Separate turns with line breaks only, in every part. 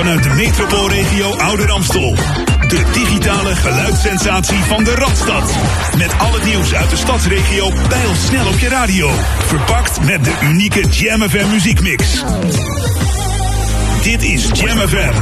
vanuit de metropoolregio Ouder Amstel. De digitale geluidssensatie van de Radstad. Met alle nieuws uit de stadsregio bij ons snel op je radio. Verpakt met de unieke Jam FM muziekmix. Dit is Jam FM.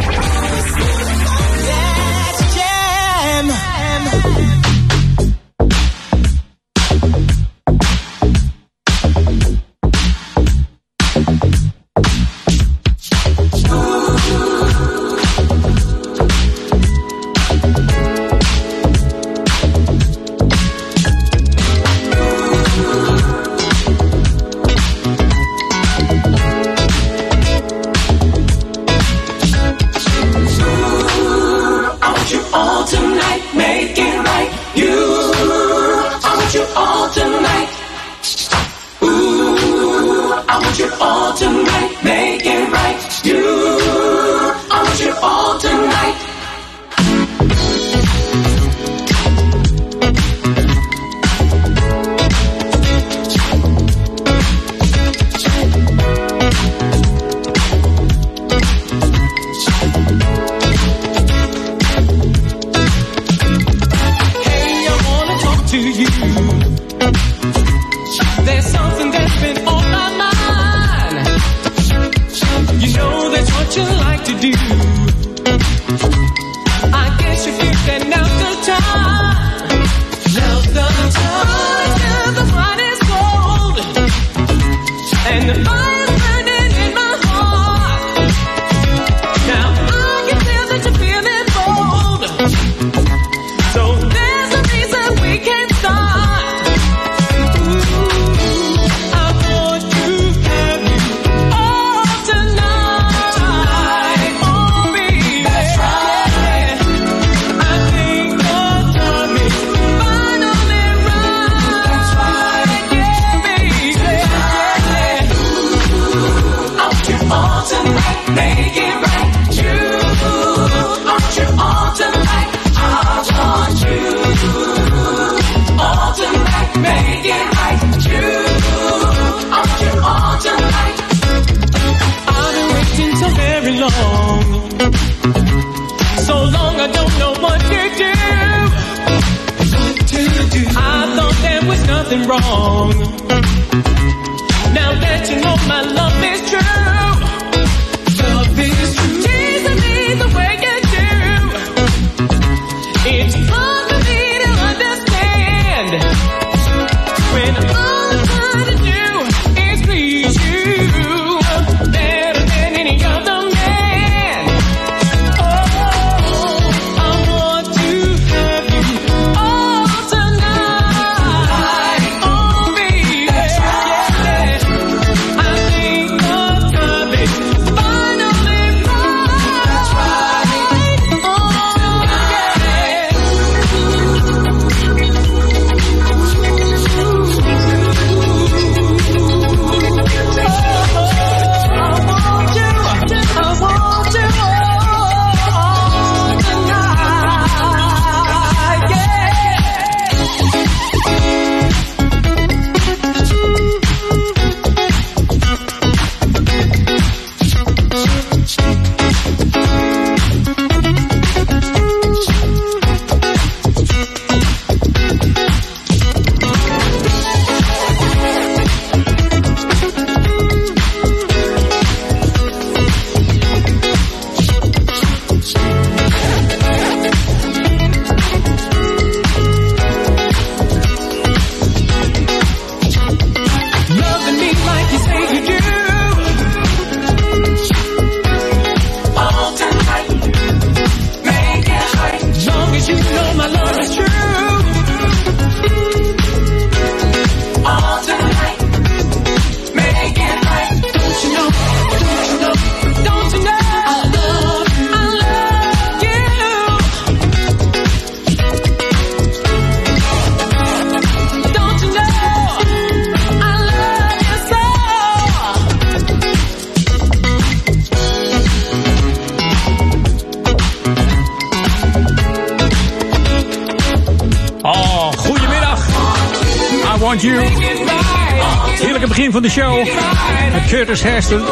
Curtis Hairston. I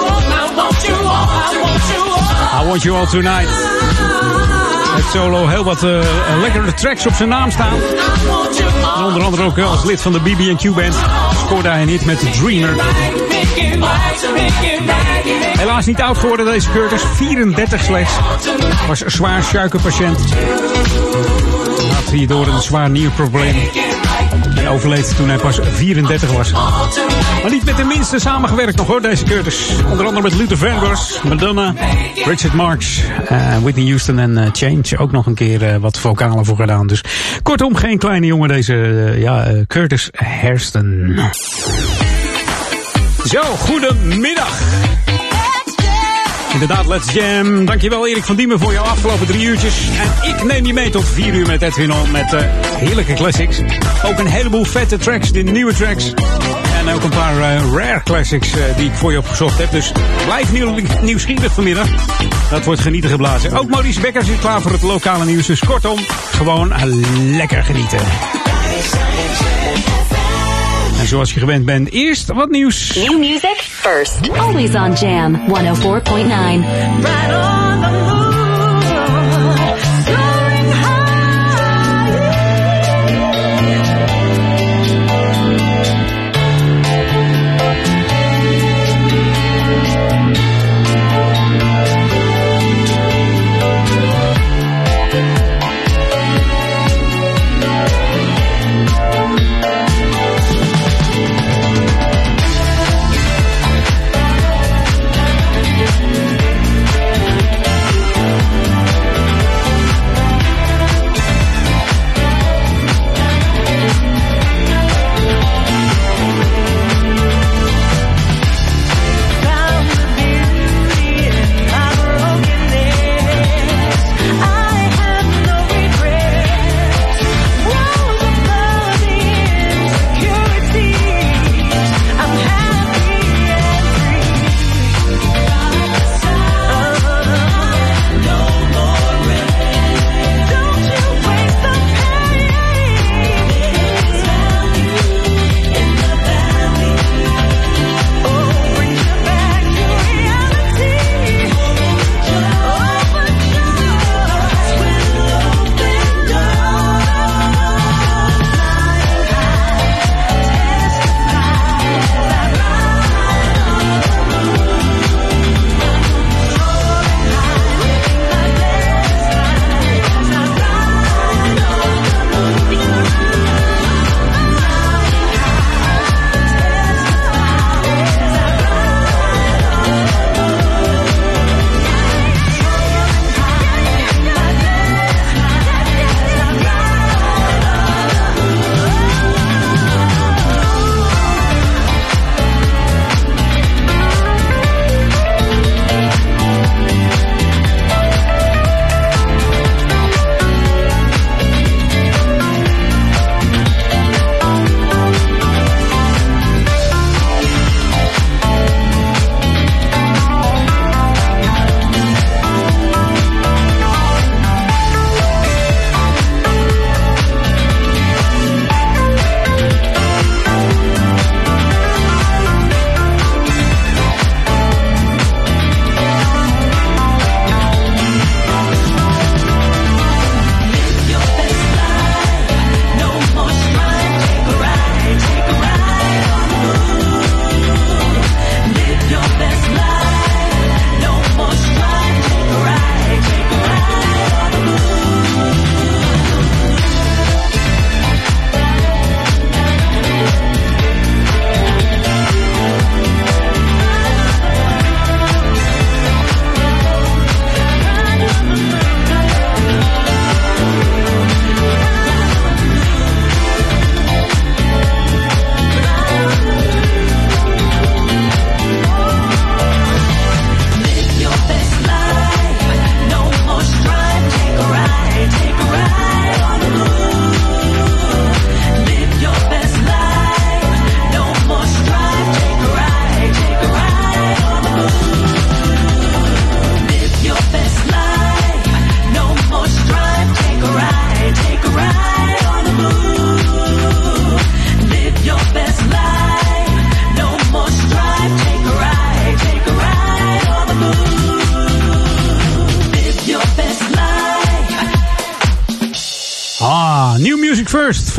want you all tonight. Met solo heel wat uh, lekkere tracks op zijn naam staan. Onder andere ook als lid van de BB&Q band scoorde hij niet met Dreamer. Helaas niet oud geworden deze Curtis, 34 slechts. Was een zwaar suikerpatiënt. Had hierdoor een zwaar nierprobleem. En overleed toen hij pas 34 was. Maar niet met de minste samengewerkt nog hoor, deze Curtis. Onder andere met Luther Vandross, Madonna, Richard Marx, uh, Whitney Houston en uh, Change. Ook nog een keer uh, wat vocalen voor gedaan. Dus kortom, geen kleine jongen deze ja, Curtis Hairston. Zo, goedemiddag. Inderdaad, Let's Jam. Dankjewel Erik van Diemen voor jouw afgelopen drie uurtjes. En ik neem je mee tot vier uur met Edwin On met uh, heerlijke classics. Ook een heleboel vette tracks, de nieuwe tracks. En ook een paar uh, rare classics uh, die ik voor je opgezocht heb. Dus blijf nieuw, nieuwsgierig vanmiddag. Dat wordt genieten geblazen. Ook Maurice Becker zit klaar voor het lokale nieuws. Dus kortom, gewoon lekker genieten. En zoals je gewend bent, eerst wat nieuws.
New music first. Always on Jam 104.9. Right on the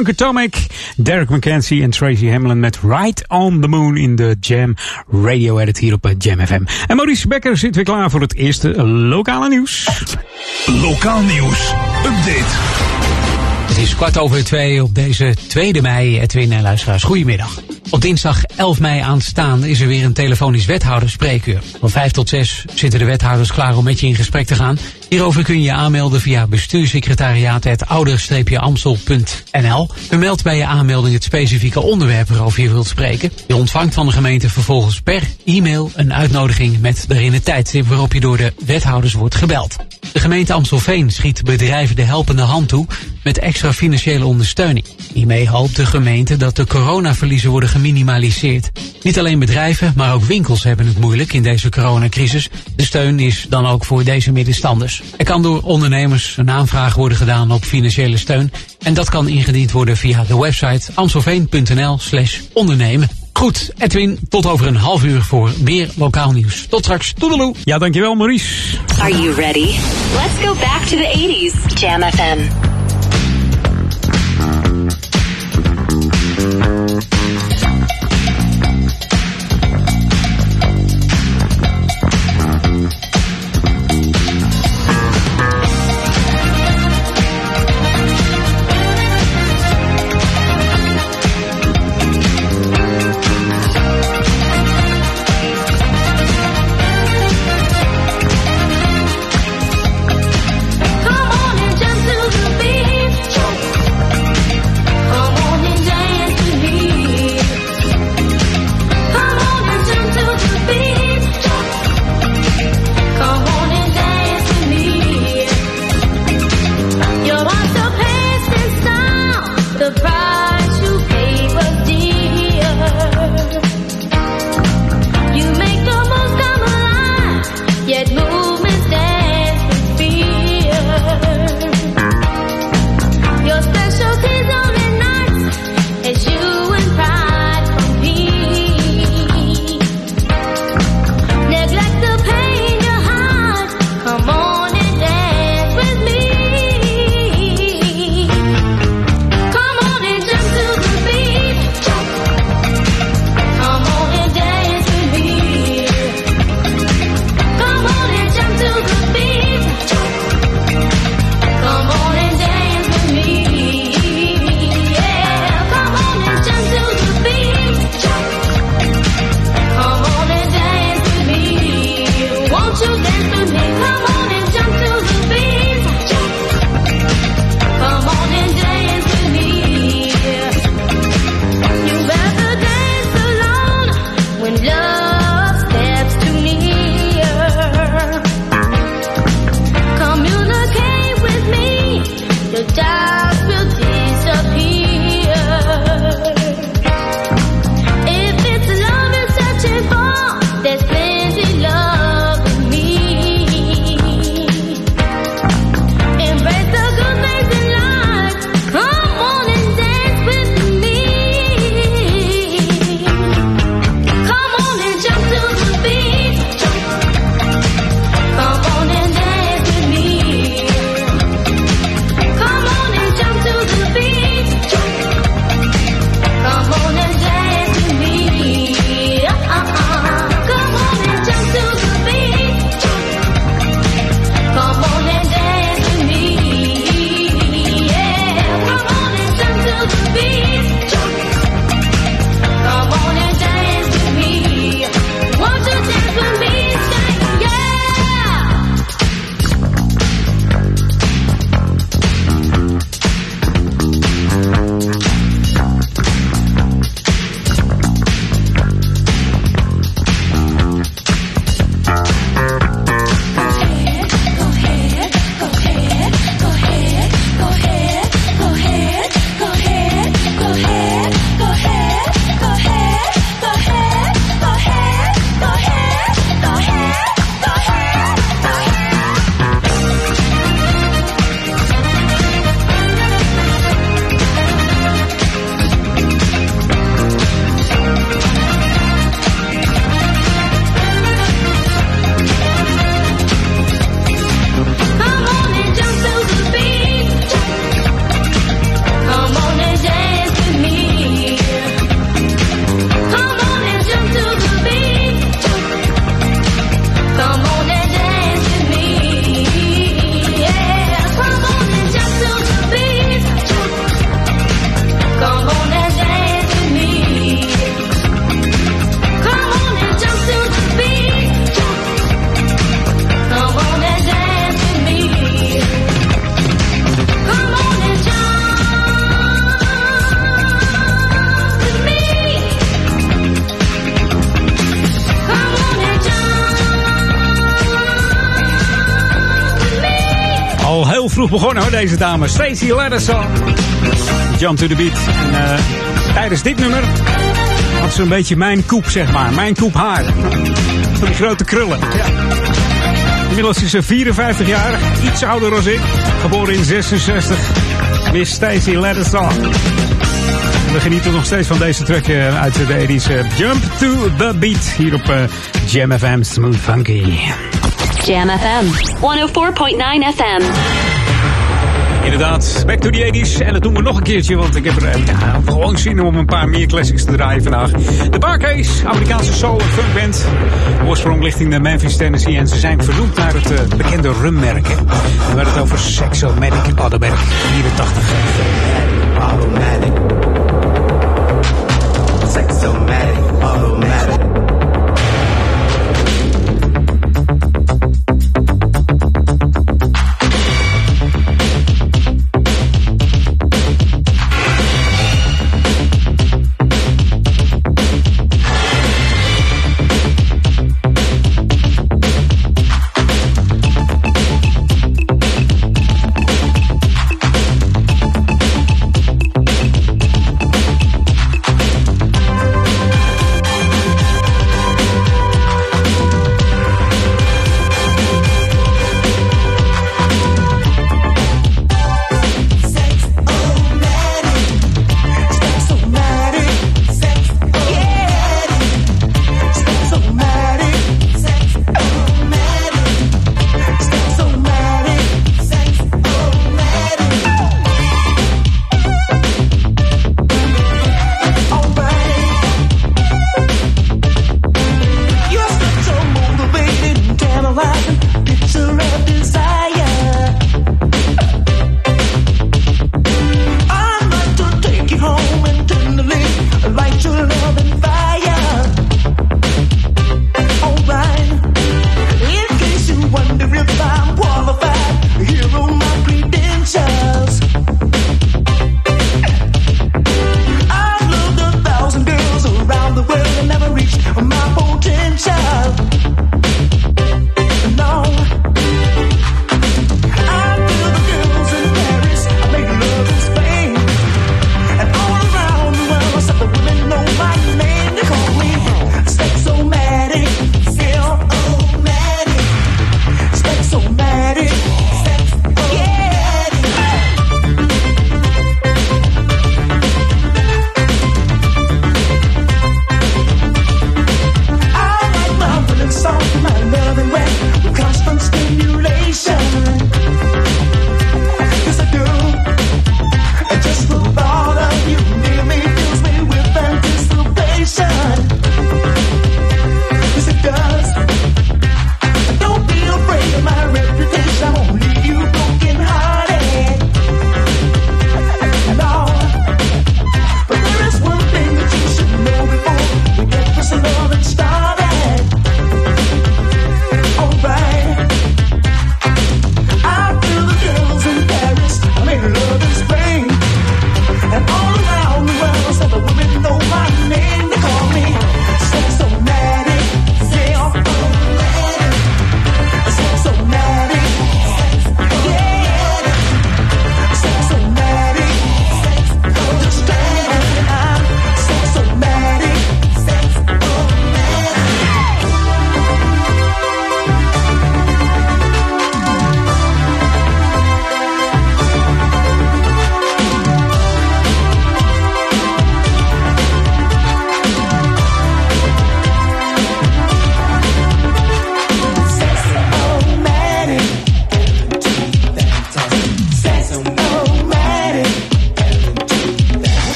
First, Funk Atomic, Derek McKenzie en Tracy Hamlin met Right on the Moon in de Jam Radio Edit hier op Jam FM. En Maurice Becker zit weer klaar voor het eerste lokale nieuws.
Lokaal nieuws. Update.
Het is kwart over twee op deze 2 mei. Edwin en luisteraars, goedemiddag. Op dinsdag 11 mei aanstaan is er weer een telefonisch wethouderspreekuur. Van 5 tot 6 zitten de wethouders klaar om met je in gesprek te gaan. Hierover kun je je aanmelden via bestuurssecretariaat.ouder-amstel.nl. Vermeld bij je aanmelding het specifieke onderwerp waarover je wilt spreken. Je ontvangt van de gemeente vervolgens per e-mail een uitnodiging met daarin het tijdstip waarop je door de wethouders wordt gebeld. De gemeente Amstelveen schiet bedrijven de helpende hand toe met extra financiële ondersteuning. Hiermee hoopt de gemeente dat de coronaverliezen worden geminimaliseerd. Niet alleen bedrijven, maar ook winkels hebben het moeilijk in deze coronacrisis. De steun is dan ook voor deze middenstanders. Er kan door ondernemers een aanvraag worden gedaan op financiële steun. En dat kan ingediend worden via de website amstelveen.nl slash ondernemen. Goed, Edwin, tot over een half uur voor meer lokaal nieuws. Tot straks, toedeloe.
Ja, dankjewel Maurice.
Are you ready? Let's go back to the 80s. Jam FM.
Begonnen hoor, deze dame. Stacey Ladderson. Jump to the beat. En uh, tijdens dit nummer had ze een beetje mijn koep, zeg maar. Mijn koep haar. Van die grote krullen. Ja. Inmiddels is ze 54 jaar, iets ouder dan ik. Geboren in 66. Miss Stacey Ladderson. We genieten nog steeds van deze track uit de 80s. Jump to the beat hier op uh, Jam FM Smooth Funky.
Jam FM 104.9 FM.
Inderdaad, back to the 80s. En dat doen we nog een keertje, want ik heb er ja, gewoon zin om een paar meer classics te draaien vandaag. De Barcase, Amerikaanse soul en funk band. Oorsprong ligt in Memphis, Tennessee. En ze zijn vernoemd naar het uh, bekende rummerk. We hebben het over Sexomatic Automatic 84.
Automatic. Sexomatic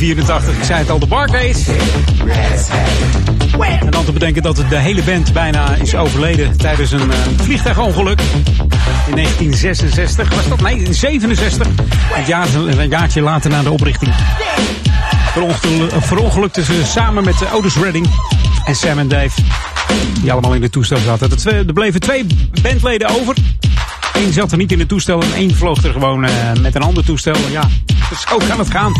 1984, ik zei het al, de Barclays. En dan te bedenken dat de hele band bijna is overleden tijdens een eh, vliegtuigongeluk. In 1966 was dat? Nee, in 67. Een, jaar, een jaartje later na de oprichting. Verongeluk- Verongelukten ze samen met eh, Otis Redding en Sam en Dave. Die allemaal in de toestel zaten. Er bleven twee bandleden over. Eén zat er niet in het toestel en één vloog er gewoon eh, met een ander toestel. Ja, zo kan het gaan.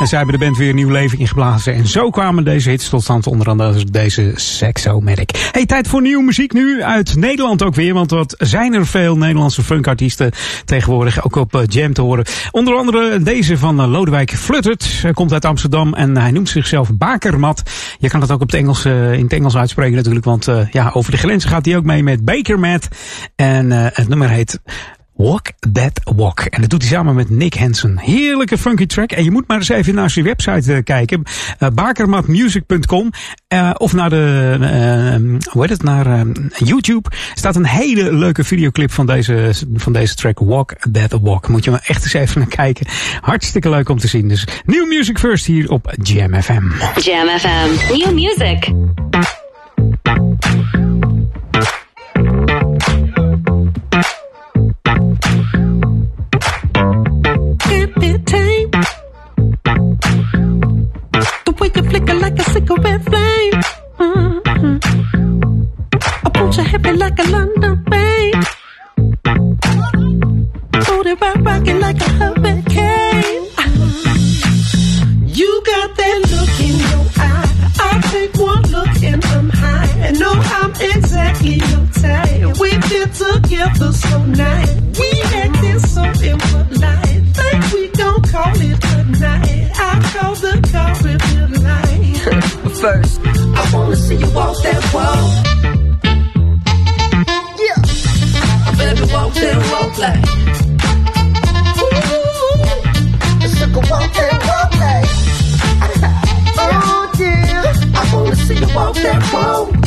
En zij hebben de band weer nieuw leven ingeblazen. En zo kwamen deze hits tot stand, onder andere deze Sexomatic. Hey, tijd voor nieuwe muziek nu uit Nederland ook weer. Want wat zijn er veel Nederlandse funkartiesten tegenwoordig ook op eh, Jam te horen. Onder andere deze van eh, Lodewijk Fluttert. Hij komt uit Amsterdam en hij noemt zichzelf Bakermat. Je kan het ook op het Engels, eh, in het Engels uitspreken natuurlijk. Want eh, ja, over de grenzen gaat hij ook mee met Bakermat. En eh, het nummer heet Walk That Walk. En dat doet hij samen met Nick Hansen. Heerlijke funky track. En je moet maar eens even naar zijn website eh, kijken. Uh, bakermatmusic.com eh, Of naar de, eh, hoe heet het, naar eh, YouTube. staat een hele leuke videoclip van deze, van deze track Walk That Walk. Moet je maar echt eens even naar kijken. Hartstikke leuk om te zien. Dus New Music First hier op Jam FM.
Jam FM. New music.
Like a London vein. Booty rock rocking like a hurricane. You got that look in your eye. I take one look and I'm high. And know I'm exactly your type. We fit together so nice. We acting so impolite. Think we gon' call it a night. I call the car if you like. First, I wanna see you walk that walk. Walk like. Ooh, sugar walk that walk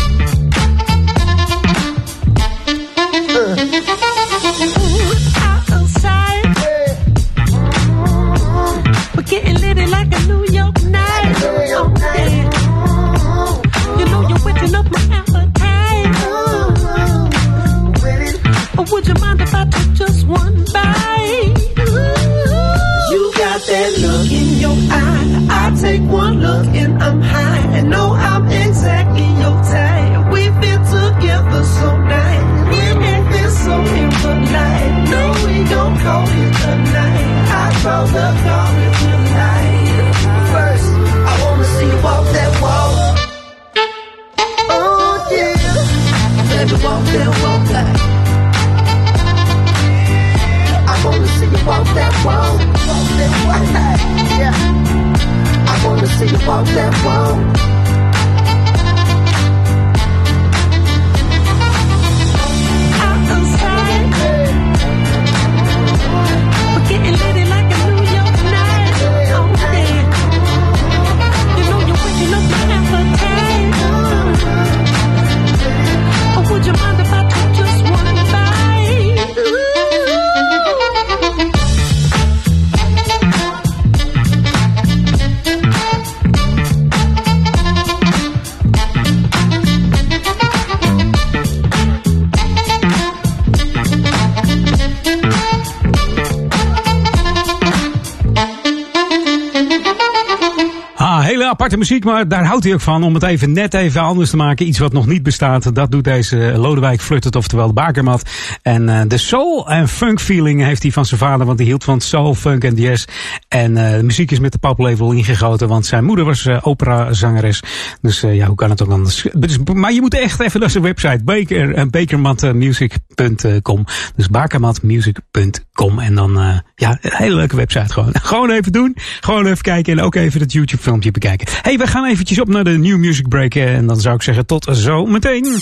muziek, maar daar houdt hij ook van. Om het even net even anders te maken. Iets wat nog niet bestaat. Dat doet deze Lodewijk Fluttet, oftewel de Bakermat. En uh, de soul en funk feeling heeft hij van zijn vader. Want hij hield van soul, funk en jazz. En uh, de muziek is met de paplepel ingegoten. Want zijn moeder was uh, operazangeres. Dus ja, hoe kan het ook anders? Dus, maar je moet echt even naar zijn website. Baker, bakermatmusic.com Dus bakermatmusic.com En dan, ja, een hele leuke website gewoon. Gewoon even doen. Gewoon even kijken. En ook even dat YouTube filmpje bekijken. hey, we gaan eventjes op naar de New Music Break. En dan zou ik zeggen tot zo meteen.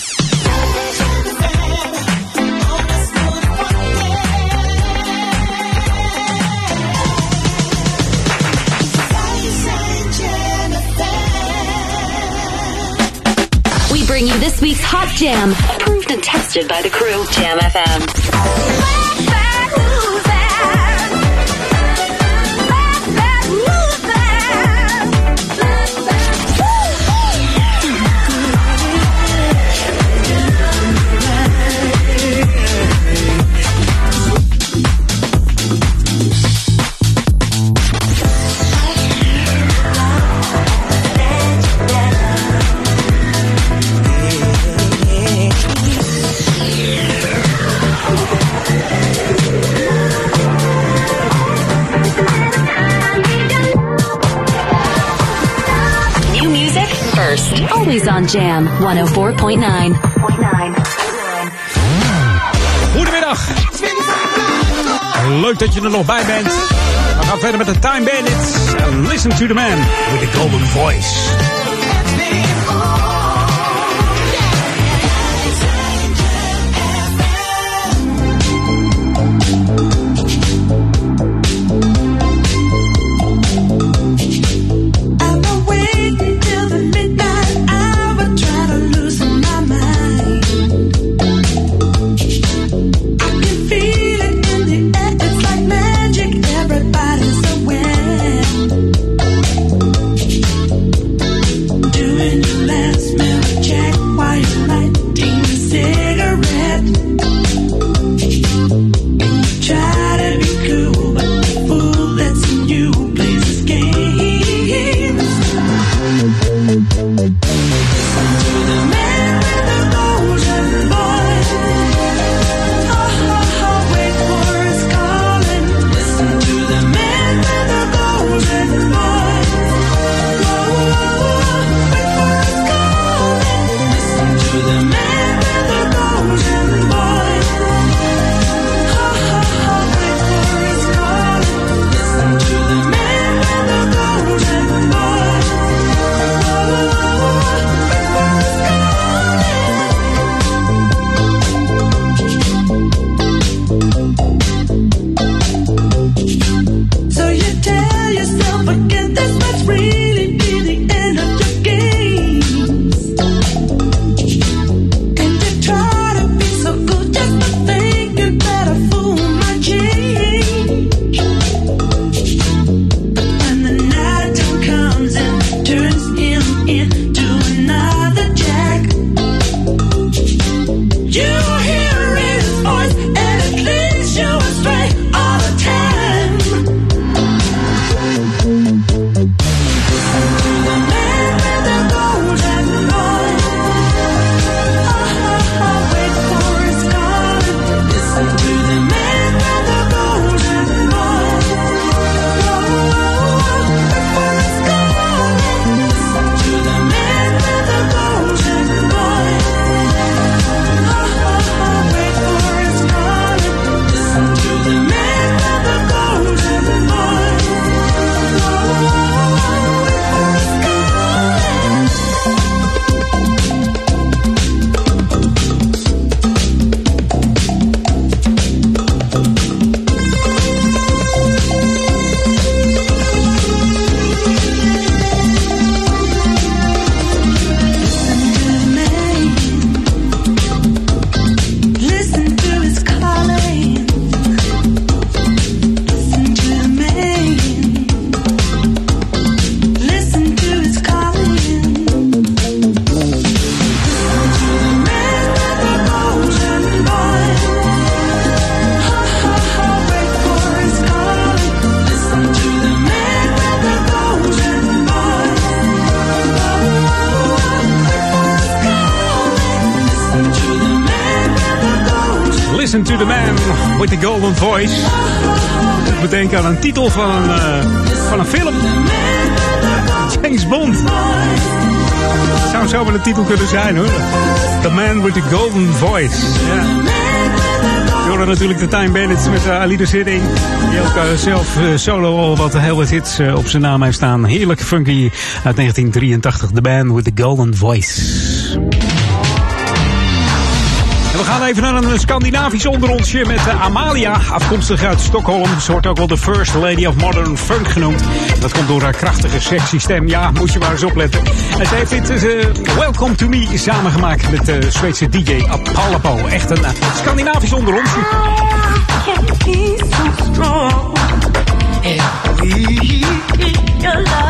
Week's Hot Jam, approved and tested by the crew. Jam FM. Always on Jam 104.9.
Goedemiddag. Leuk dat je er nog bij bent. We gaan verder met de Time Bandits. Listen to the man with the golden voice. Titel van een, uh, van een film. James Bond. Zou zomaar de titel kunnen zijn hoor. The man with the golden voice. Ja. Hoorde natuurlijk de Time Bandits met uh, Alida Sitting. Die ook uh, zelf solo al wat heel wat hits op zijn naam heeft staan. Heerlijk funky uit 1983. The man with the golden voice. We gaan even naar een Scandinavisch onderonsje met Amalia, afkomstig uit Stockholm. Ze wordt ook wel de First Lady of Modern Funk genoemd. Dat komt door haar krachtige, sexy stem. Ja, moet je maar eens opletten. En ze heeft dit uh, Welcome to Me samengemaakt met de uh, Zweedse DJ Apollo. Echt een Scandinavisch onderonsje. rustiger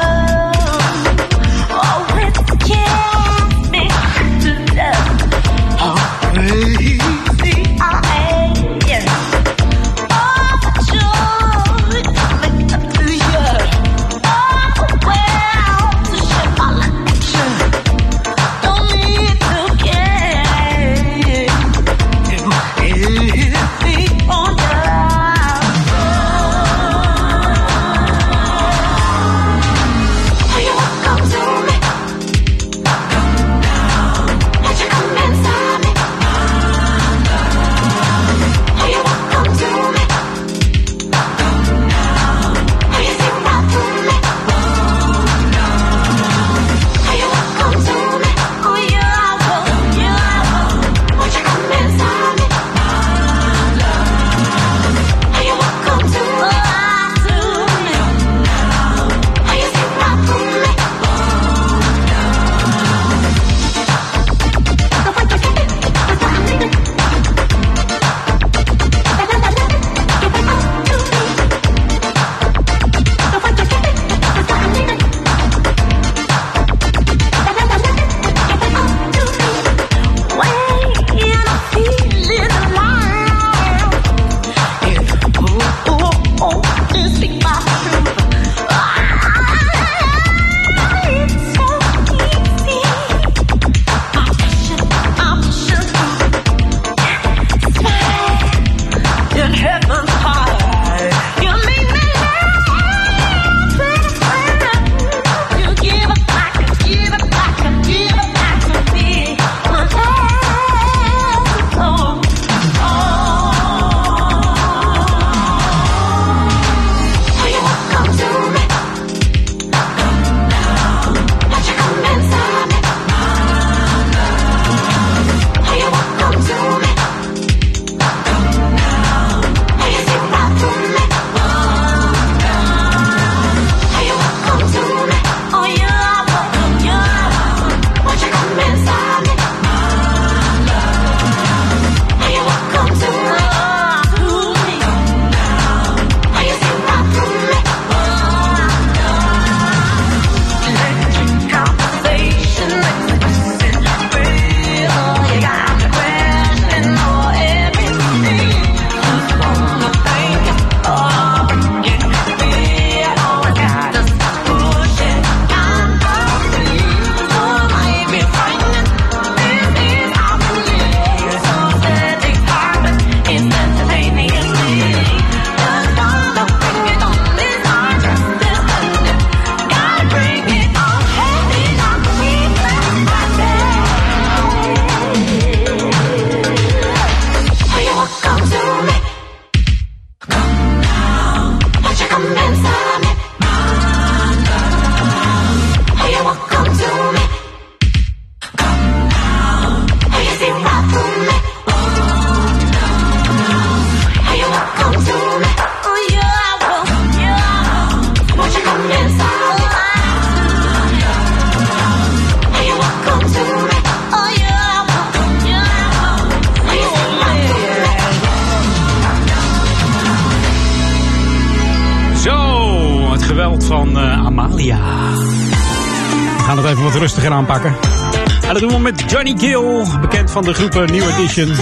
van de groep New Edition.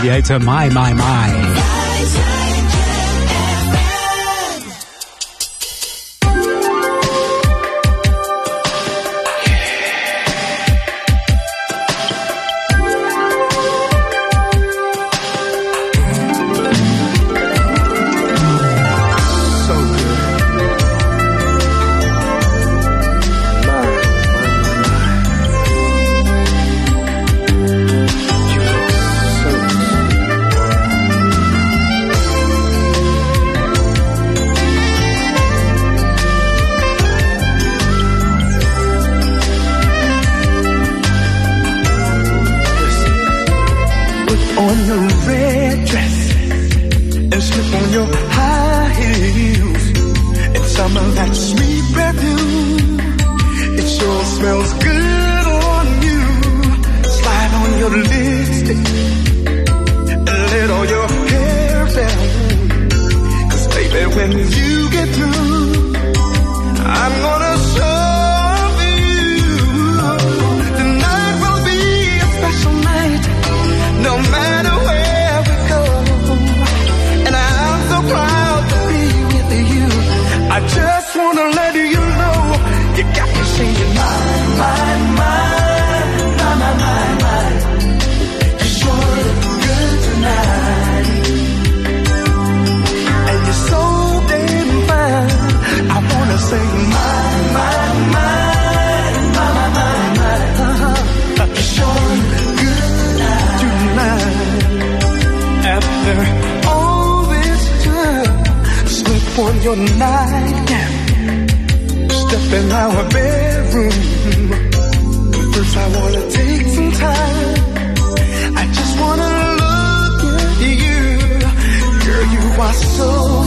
Die heet My My My.
You get through, on your nightgown. Step in our bedroom. First, I wanna take some time. I just wanna look at you. Girl, you are so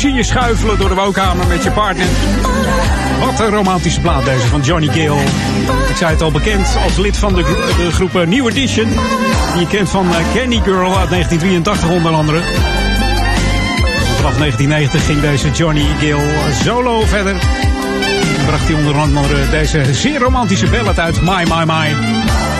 zie je schuifelen door de woonkamer met je partner. Wat een romantische plaat deze van Johnny Gill. Ik zei het al bekend als lid van de, gro- de groep eh, New Edition. Die je kent van eh, Candy Girl uit 1983 onder andere. Vanaf 1990 ging deze Johnny Gill solo verder. En bracht hij onder andere deze zeer romantische ballad uit, My My My.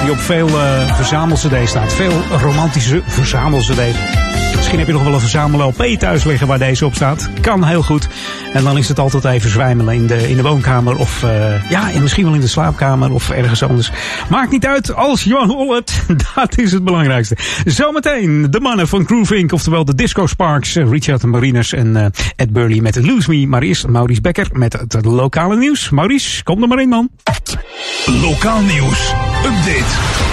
Die op veel eh verzamel-cd's staat. Veel romantische verzamel-cd's. Misschien heb je nog wel een verzamel LP thuis liggen waar deze op staat. Kan heel goed. En dan is het altijd even zwijmelen in de, in de woonkamer. Of eh, ja, en misschien wel in de slaapkamer of ergens anders. Maakt niet uit als je hoort. Dat is het belangrijkste. Zometeen de mannen van Groove Inc. Oftewel de Disco Sparks. Richard Mariners en eh, Ed Burley met Lose Me. Maar eerst Maurice Becker met het lokale nieuws. Maurice, kom er maar in man.
Lokaal nieuws. Update.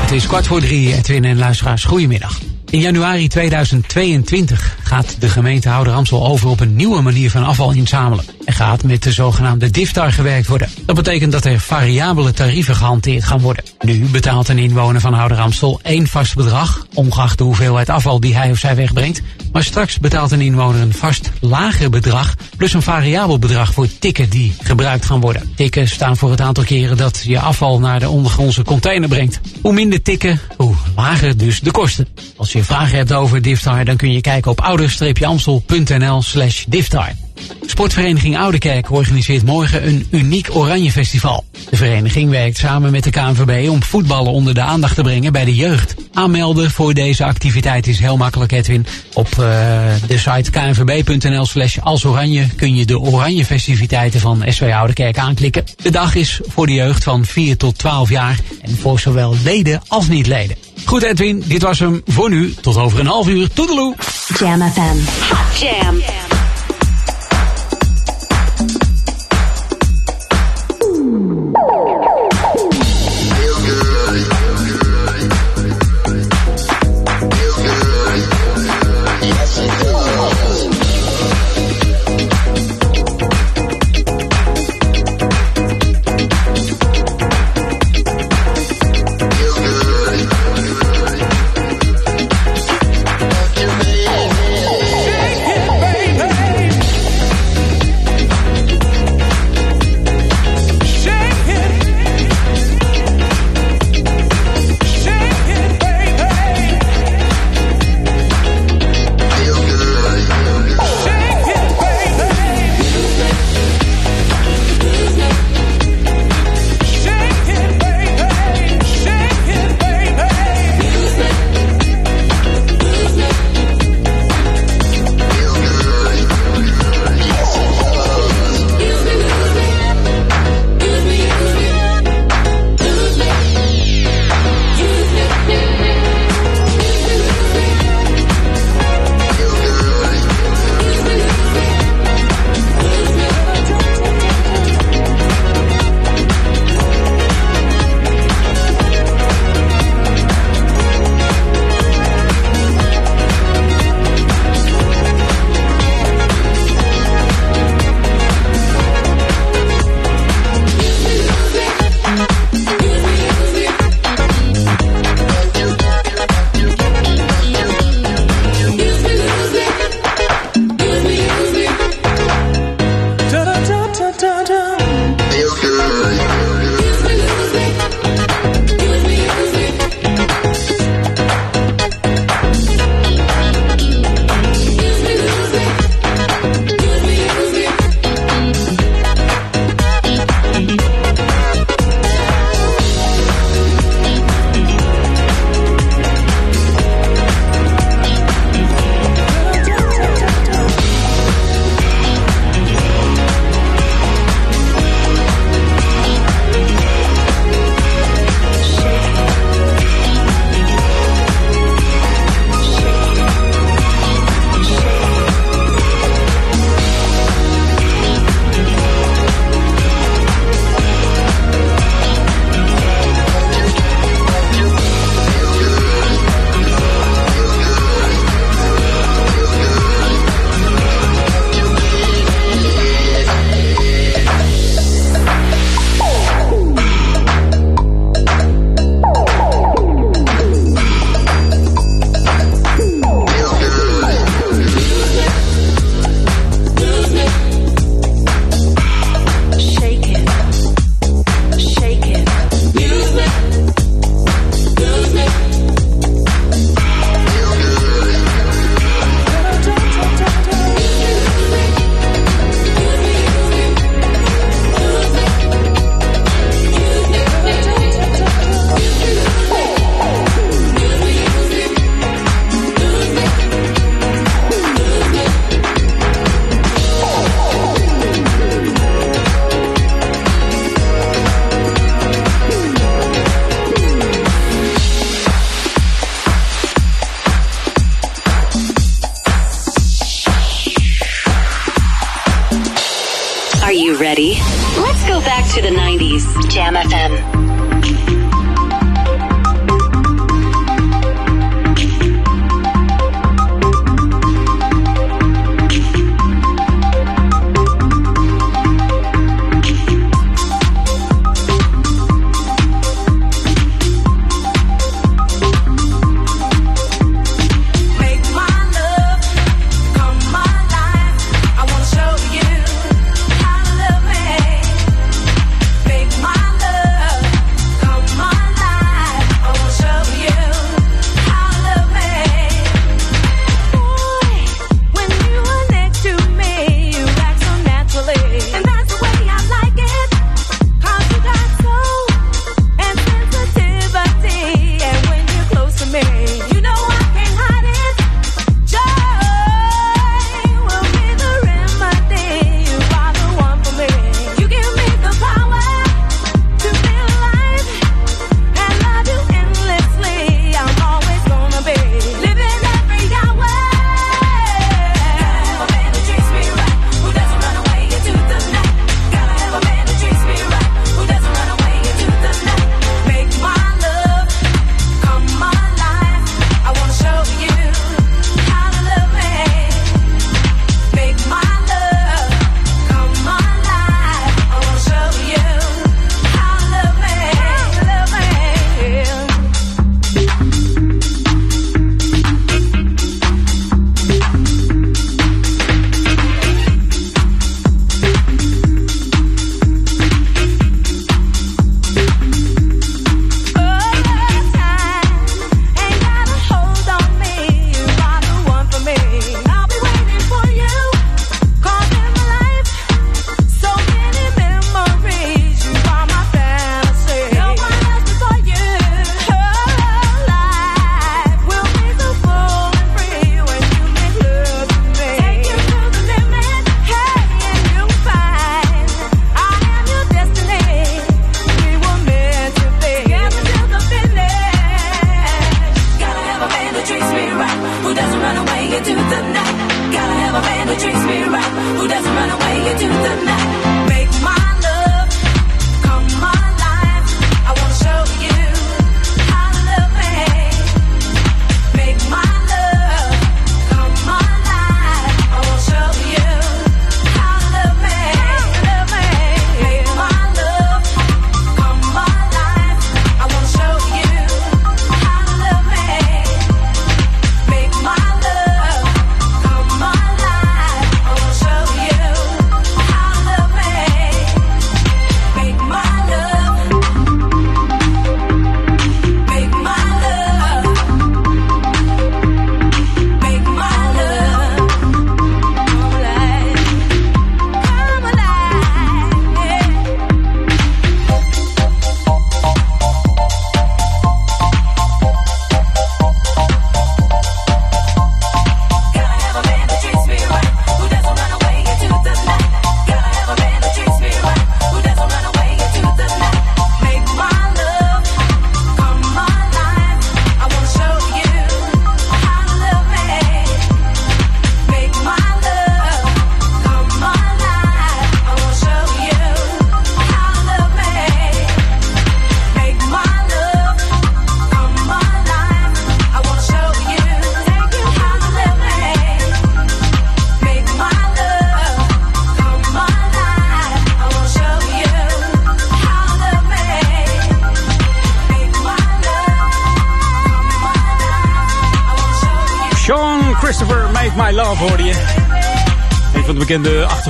Het is kwart voor drie, Edwin en luisteraars. Goedemiddag. In januari 2022 gaat de gemeente Ouder Amstel over op een nieuwe manier van afval inzamelen. Er gaat met de zogenaamde DIFTAR gewerkt worden. Dat betekent dat er variabele tarieven gehanteerd gaan worden. Nu betaalt een inwoner van Ouder Amstel één vast bedrag, ongeacht de hoeveelheid afval die hij of zij wegbrengt. Maar straks betaalt een inwoner een vast lager bedrag, plus een variabel bedrag voor tikken die gebruikt gaan worden. Tikken staan voor het aantal keren dat je afval naar de ondergrondse container brengt. Hoe minder tikken, hoe lager dus de kosten. Je vragen hebt over DIFTAR, dan kun je kijken op ouder-amstel.nl slash. Sportvereniging Oudekerk organiseert morgen een uniek Oranje Festival. De vereniging werkt samen met de KNVB om voetballen onder de aandacht te brengen bij de jeugd. Aanmelden voor deze activiteit is heel makkelijk, Edwin. Op uh, de site knvb.nl slash alsoranje kun je de Oranje festiviteiten van SW Oudekerk aanklikken. De dag is voor de jeugd van 4 tot 12 jaar en voor zowel leden als niet-leden. Goed Edwin, dit was hem voor nu. Tot over een half uur. Toedeloe!
Jam FM. Hot Jam.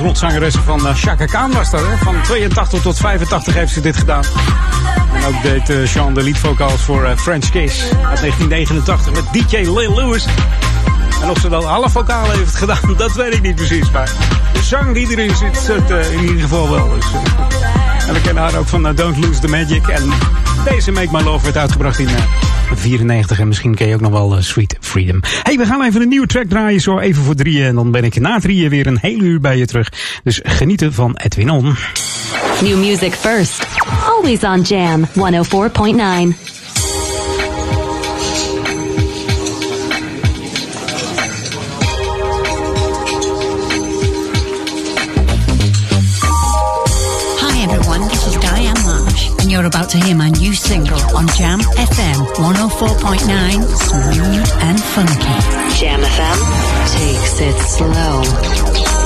Achtergrondzangeressen van Chaka Khan was dat. Van 82 tot 85 heeft ze dit gedaan. En ook deed uh, Sean de leadvocals voor uh, French Kiss uit 1989 met DJ Lil Lewis. En of ze dan alle vocalen heeft gedaan, dat weet ik niet precies. Maar de zang die erin zit, zit in ieder geval wel. Dus, en we kennen haar ook van Don't Lose the Magic. En deze Make My Love werd uitgebracht in 94. En misschien ken je ook nog wel Sweet Freedom. hey, we gaan even een nieuwe track draaien, zo even voor drieën. En dan ben ik na drieën weer een hele uur bij je terug. Dus genieten van Edwin On.
New music first. Always on Jam 104.9.
you're about to hear my new single on Jam 104.9, smooth and funky.
Jam FM takes it slow.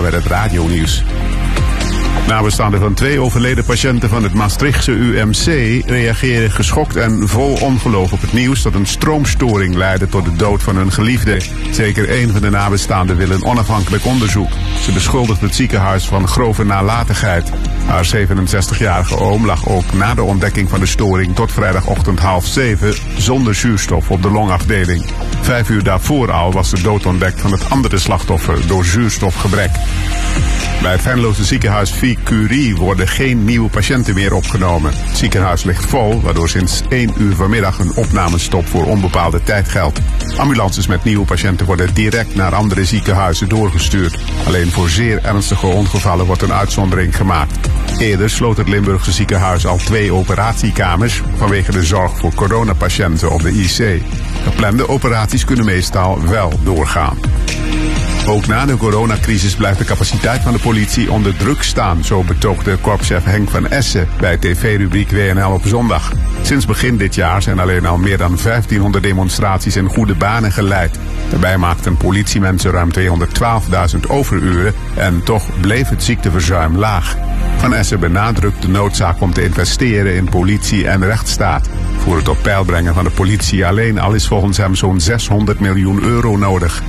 Juda met het radionieuws. Nabestaanden van twee overleden patiënten van het Maastrichtse UMC reageren geschokt en vol ongeloof op het nieuws dat een stroomstoring leidde tot de dood van hun geliefde. Zeker één van de nabestaanden wil een onafhankelijk onderzoek. Ze beschuldigt het ziekenhuis van grove nalatigheid. Haar 67-jarige oom lag ook na de ontdekking van de storing tot vrijdagochtend half zeven zonder zuurstof op de longafdeling. Vijf uur daarvoor al was de dood ontdekt van het andere slachtoffer door zuurstofgebrek. Bij het Venloze ziekenhuis Vie Curie worden geen nieuwe patiënten meer opgenomen. Het ziekenhuis ligt vol, waardoor sinds 1 uur vanmiddag een opnamestop voor onbepaalde tijd geldt. Ambulances met nieuwe patiënten worden direct naar andere ziekenhuizen doorgestuurd. Alleen voor zeer ernstige ongevallen wordt een uitzondering gemaakt. Eerder sloot het Limburgse ziekenhuis al twee operatiekamers vanwege de zorg voor coronapatiënten op de IC. Geplande operaties kunnen meestal wel doorgaan. Ook na de coronacrisis blijft de capaciteit van de politie onder druk staan, zo betoogde korpschef Henk van Essen bij tv-rubriek WNL op zondag. Sinds begin dit jaar zijn alleen al meer dan 1500 demonstraties in goede banen geleid. Daarbij maakten politiemensen ruim 212.000 overuren en toch bleef het ziekteverzuim laag. Van Essen benadrukt de noodzaak om te investeren in politie en rechtsstaat. Voor het op peil brengen van de politie alleen al is volgens hem zo'n 600 miljoen euro nodig.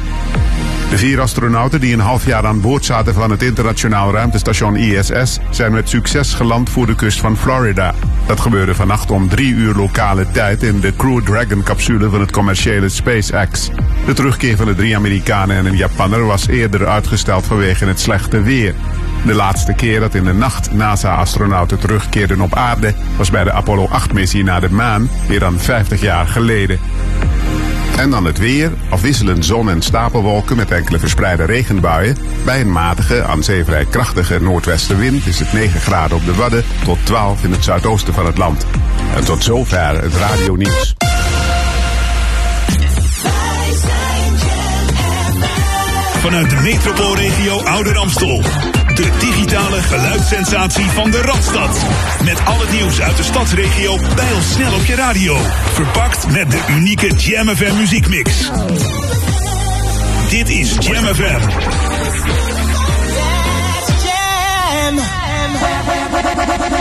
De vier astronauten die een half jaar aan boord zaten van het internationaal ruimtestation ISS zijn met succes geland voor de kust van Florida. Dat gebeurde vannacht om drie uur lokale tijd in de Crew Dragon capsule van het commerciële SpaceX. De terugkeer van de drie Amerikanen en een Japanner was eerder uitgesteld vanwege het slechte weer. De laatste keer dat in de nacht NASA-astronauten terugkeerden op aarde was bij de Apollo 8-missie naar de maan, meer dan 50 jaar geleden. En dan het weer. Afwisselend zon en stapelwolken met enkele verspreide regenbuien. Bij een matige, aan zee vrij krachtige noordwestenwind is het 9 graden op de Wadden tot 12 in het zuidoosten van het land. En tot zover het radio nieuws.
Vanuit de metropoolregio Ouder Amstel. De digitale geluidssensatie van de Radstad. Met al het nieuws uit de stadsregio snel op je radio. Verpakt met de unieke Jam FM muziekmix. Dit is Jam FM.
on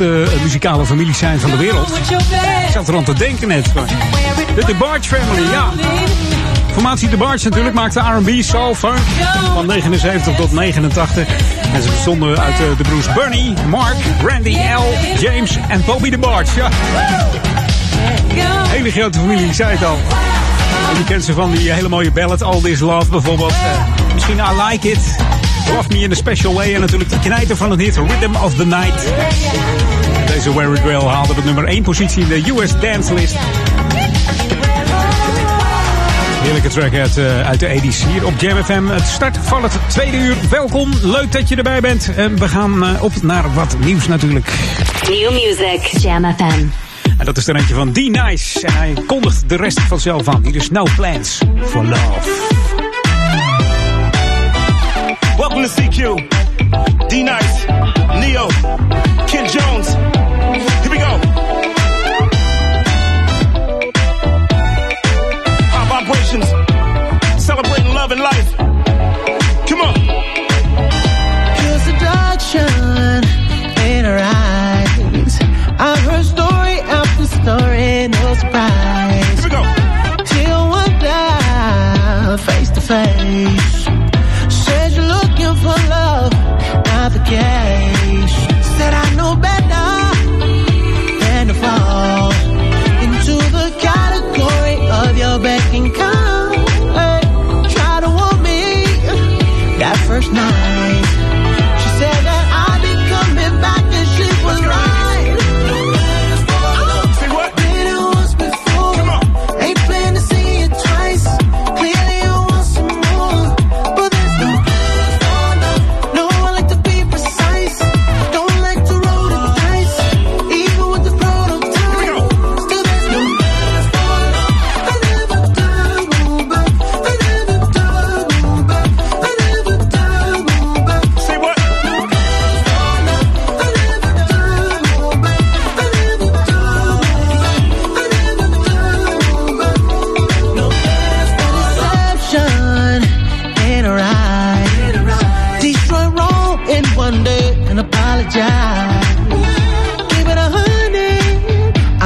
Eh, muzikale families zijn van de wereld. Ik zat er aan te denken net. De DeBarge Family, ja. Formatie The Barge natuurlijk maakte R&B, soul, van 79 tot 89. En ze bestonden uit eh, de broers Bernie, Mark, Randy, L, James en Bobby de Barge. Ja. Hele grote familie, ik zei het al. En je kent ze van die hele mooie ballad All This Love bijvoorbeeld. Eh, misschien I Like It. Love Me in a Special Way. En natuurlijk de knijter van het hit Rhythm of the Night. Deze Where It Will haalde op nummer 1 positie in de US Dance List. Heerlijke track uit, eh, uit de 80 hier op Jam FM. Het start van het tweede uur. Welkom, leuk dat je erbij bent. En we gaan eh, op naar wat nieuws natuurlijk.
New music, Jam FM.
En dat is er eentje van D-Nice. En hij kondigt de rest vanzelf aan. Hier is No Plans for Love.
Welcome to CQ. D-Nice, Neo, Ken Jones.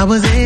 was it?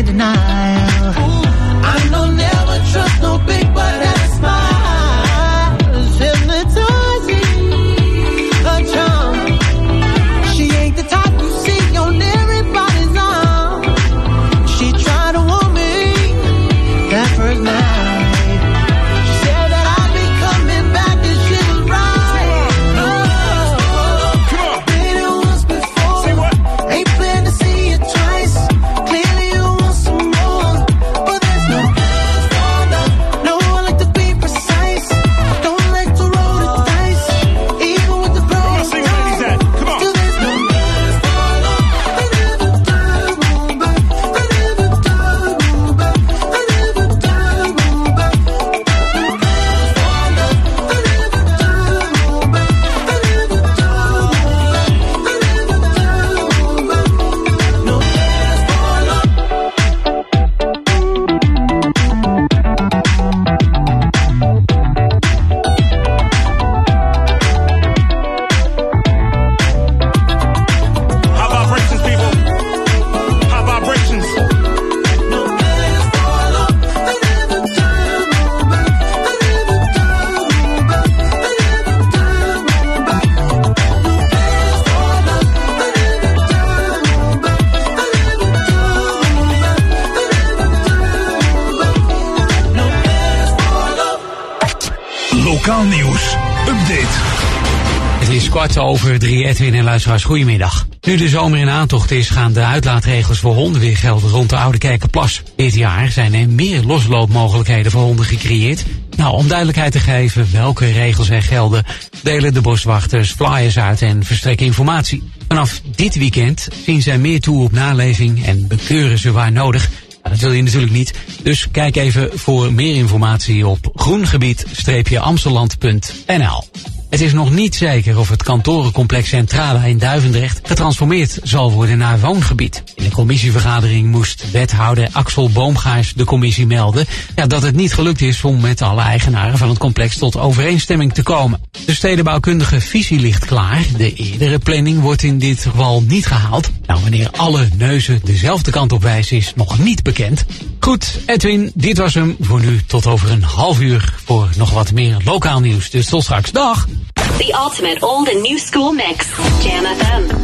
Luisteraars, goedemiddag. Nu de zomer in aantocht is, gaan de uitlaatregels voor honden weer gelden rond de Oude Kijkerplas. Dit jaar zijn er meer losloopmogelijkheden voor honden gecreëerd. Nou, om duidelijkheid te geven welke regels er gelden, delen de boswachters flyers uit en verstrekken informatie. Vanaf dit weekend zien zij meer toe op naleving en bekeuren ze waar nodig. Nou, dat wil je natuurlijk niet. Dus kijk even voor meer informatie op groengebied-amsteland.nl. Het is nog niet zeker of het kantorencomplex Centrala in Duivendrecht getransformeerd zal worden naar woongebied. In de commissievergadering moest wethouder Axel Boomgaars de commissie melden dat het niet gelukt is om met alle eigenaren van het complex tot overeenstemming te komen. De stedenbouwkundige visie ligt klaar. De eerdere planning wordt in dit geval niet gehaald. Nou, wanneer alle neuzen dezelfde kant op wijzen is nog niet bekend. Goed, Edwin, dit was hem voor nu tot over een half uur voor nog wat meer lokaal nieuws. Dus tot straks. Dag!
The ultimate old and new school mix. Jam FM.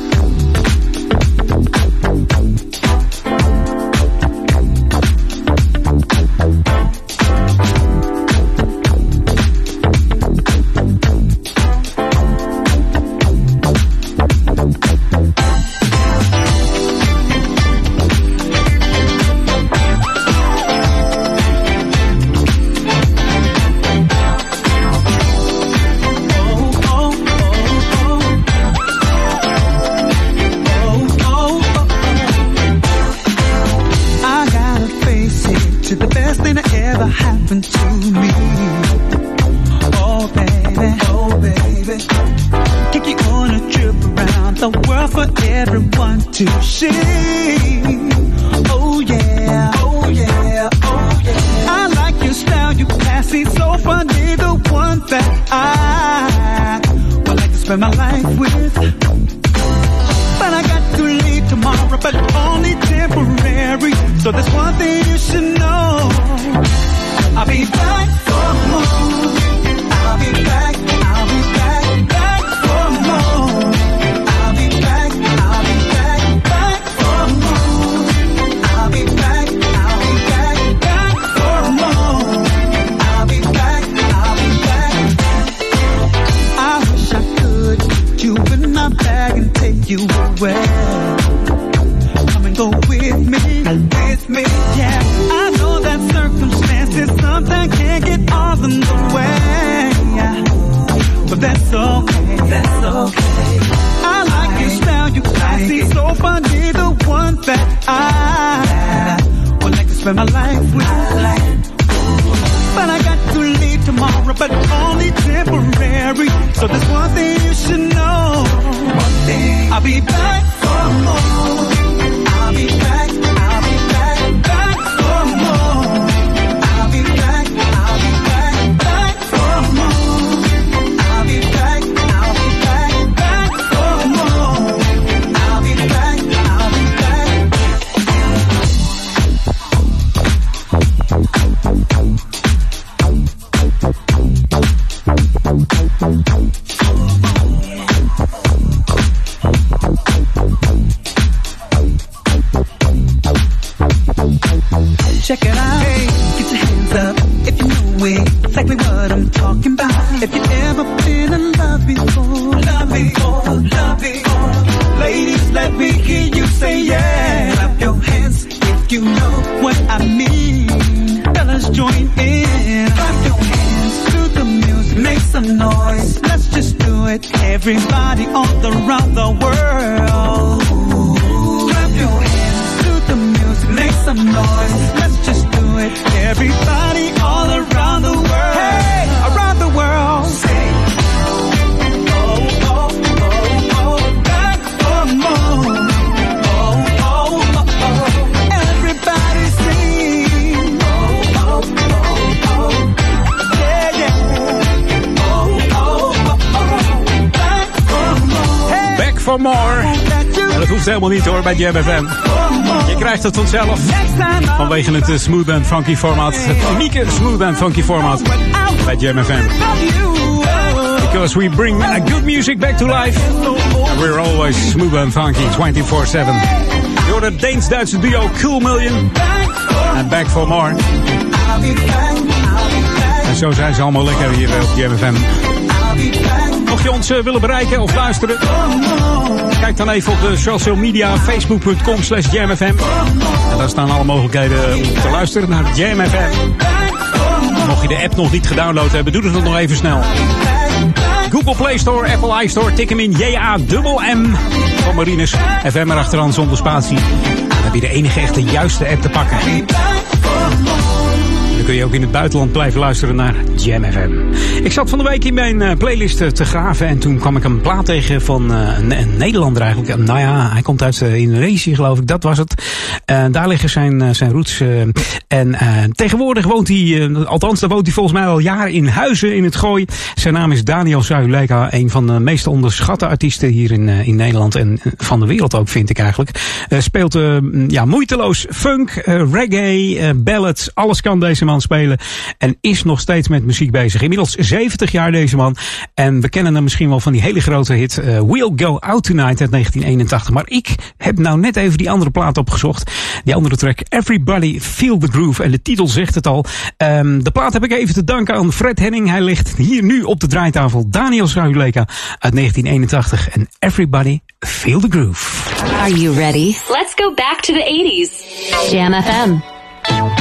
Jam. Je krijgt het vanzelf. Vanwege het eh, smooth and funky format. Het unieke smooth and funky format bij Jam FM. Because we bring good music back to life. And we're always smooth and funky 24-7. Door het Deens-Duitse duo Cool Million. En Back for More. En zo zijn ze allemaal lekker hier op Jam FM. Mocht je ons eh, willen bereiken of luisteren, kijk dan even op de social media, facebook.com slash jamfm. En daar staan alle mogelijkheden om te luisteren naar Jam FM. Mocht je de app nog niet gedownload hebben, doe het nog even snel. Google Play Store, Apple iStore, tik hem in J-A-M-M van Marines. FM erachteraan zonder spatie. Dan heb je de enige echte juiste app te pakken. Kun je ook in het buitenland blijven luisteren naar Jam FM. Ik zat van de week in mijn eh, playlist eh, te graven en toen kwam ik een plaat tegen van eh, een, een Nederlander eigenlijk. Nou ja, hij komt uit Indonesië geloof ik, dat was het. daar liggen zijn, zijn roots. En tegenwoordig woont hij, althans daar woont hij volgens mij al jaren in Huizen in het Gooi. Zijn naam is Daniel Zuileka, een van de meest onderschatte artiesten hier in, in Nederland en van de wereld ook vind ik eigenlijk. speelt ja, moeiteloos funk, reggae, ballads, alles kan deze man spelen. En is nog steeds met muziek bezig. Inmiddels 70 jaar deze man. En we kennen hem misschien wel van die hele grote hit We'll Go Out Tonight uit 1981. Maar ik heb nou net even die andere plaat opgezocht. Die andere track Everybody Feel the Groove. En de titel zegt het al. Um, de plaat heb ik even te danken aan Fred Henning. Hij ligt hier nu op de draaitafel. Daniel Schuileka uit 1981. En Everybody Feel the Groove.
Are you ready? Let's go back to the 80s. Jam FM.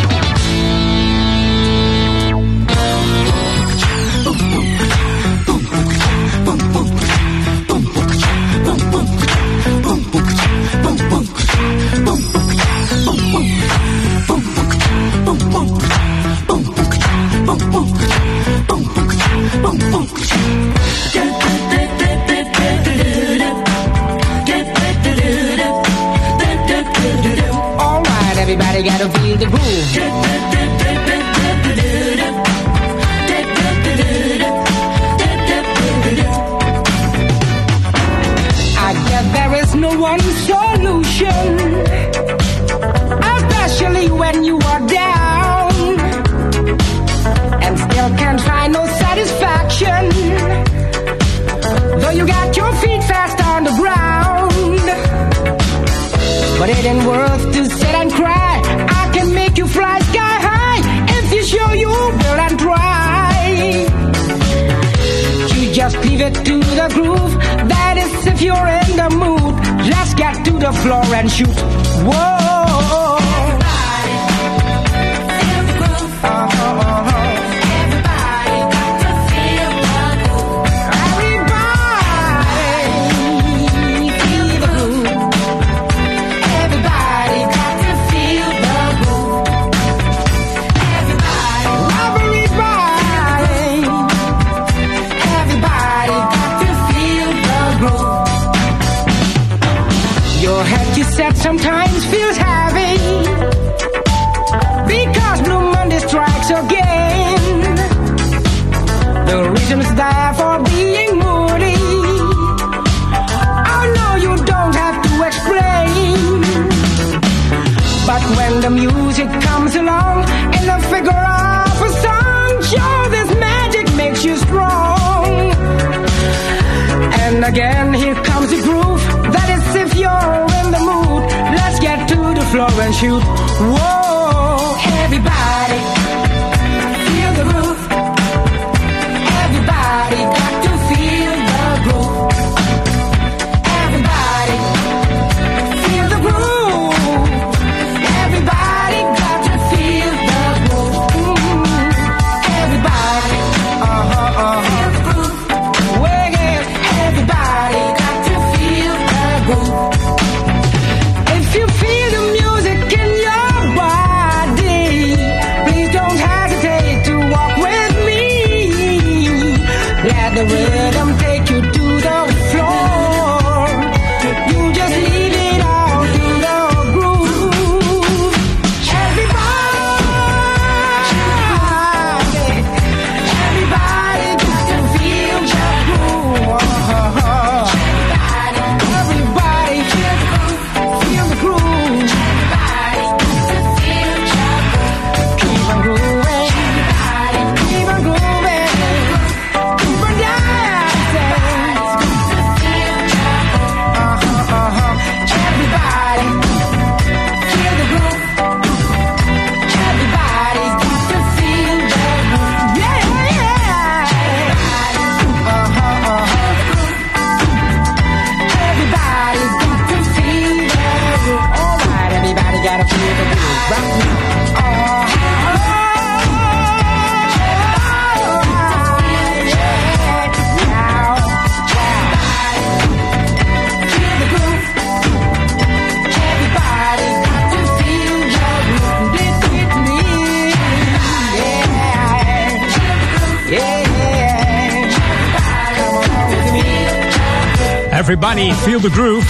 Everybody Feel the Groove.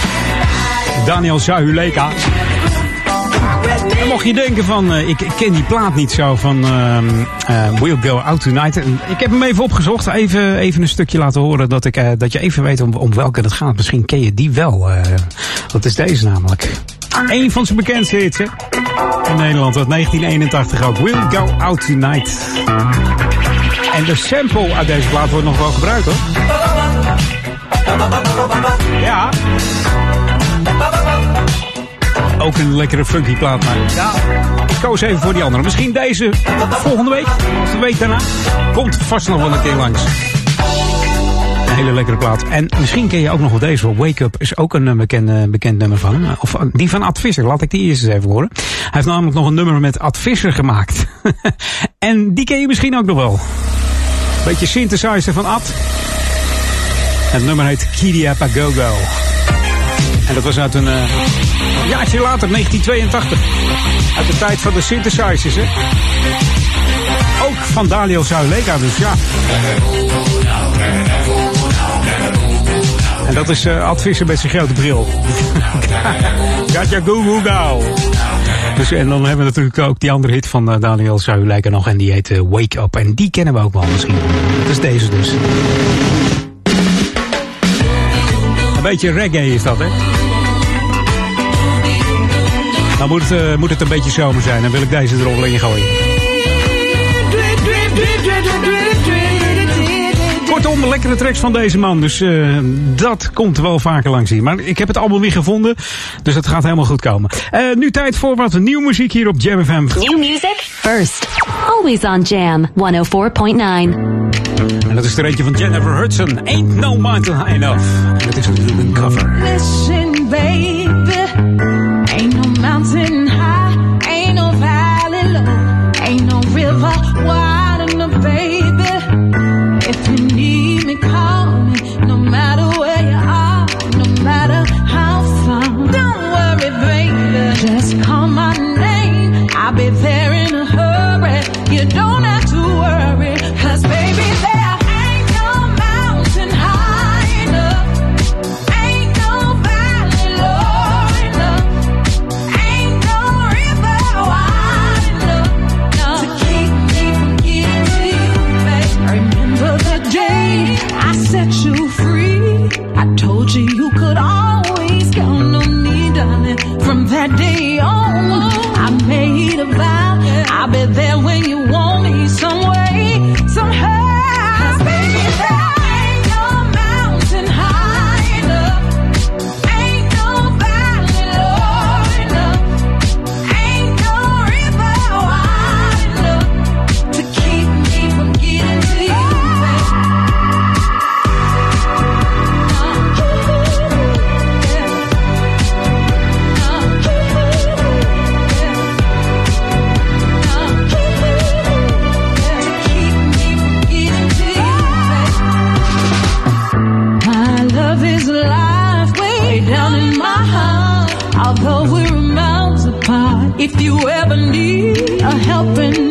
Daniel Zahuleka. Mocht je denken van, uh, ik, ik, ken die plaat niet zo van uh, We'll Go Out Tonight. Ik heb hem even opgezocht, even, even een stukje laten horen dat, ik, uh, dat je even weet om, om welke het gaat. Misschien ken je die wel. dat is deze namelijk. Eén van zijn bekendste hits hè? in Nederland uit 1981 ook. We'll Go Out Tonight. En de sample uit deze plaat wordt nog wel gebruikt hoor. Ja. Ook een lekkere funky plaat, maar ja, ik koos even voor die andere. Misschien deze volgende week, of de week daarna. Komt vast nog wel een keer langs. Een hele lekkere plaat. En misschien ken je ook nog wel deze wel. Wake Up is ook een bekend, bekend nummer van hem. Of die van Ad Visser. Laat ik die eerst eens even horen. Hij heeft namelijk nog een nummer met Ad Visser gemaakt. en die ken je misschien ook nog wel. Beetje synthesizer van Ad. Het nummer heet Kidia Pagogo. En dat was uit een uh, jaartje later, 1982. Uit de tijd van de synthesizers, hè. Ook van Dalio Zuileka, dus ja. En dat is uh, Ad Visser met zijn grote bril. Gatja Goo. Dus, en dan hebben we natuurlijk ook die andere hit van uh, Daniel Zuileka nog. En die heet Wake Up. En die kennen we ook wel misschien. Dat is deze dus. Een beetje reggae is dat, hè? Dan moet het, uh, moet het een beetje zomer zijn. Dan wil ik deze erop in gooien. Kortom, lekkere tracks van deze man. Dus uh, dat komt wel vaker langs hier. Maar ik heb het album weer gevonden. Dus het gaat helemaal goed komen. Uh, nu tijd voor wat nieuwe muziek hier op Jam FM.
New music first. Always on Jam 104.9.
En dat is er eentje van Jennifer Hudson. Ain't no mountain high enough. En dat is natuurlijk een cover.
Listen, baby.
谁又可？open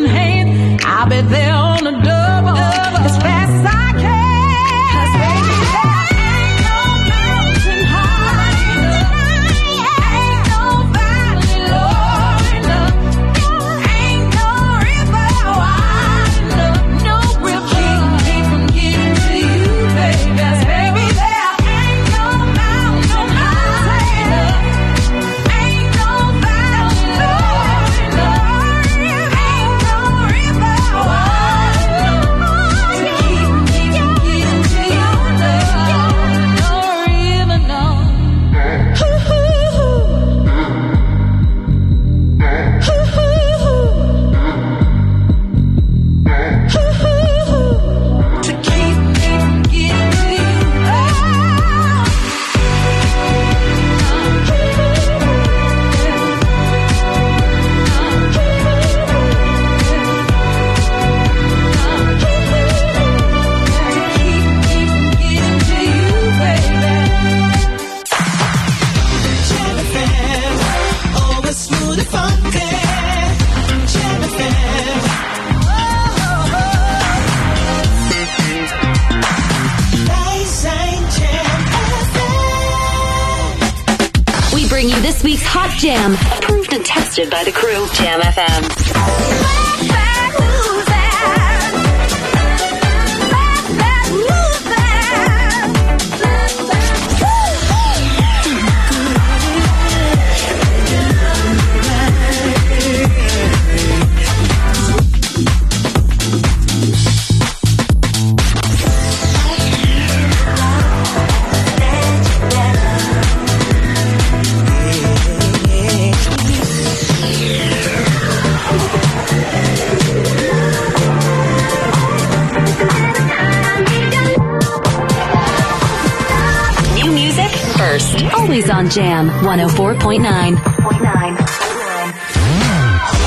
104.9.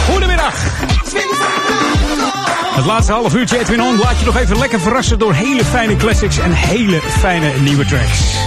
Goedemiddag. Het laatste half uurtje Edwin On laat je nog even lekker verrassen door hele fijne classics en hele fijne nieuwe tracks.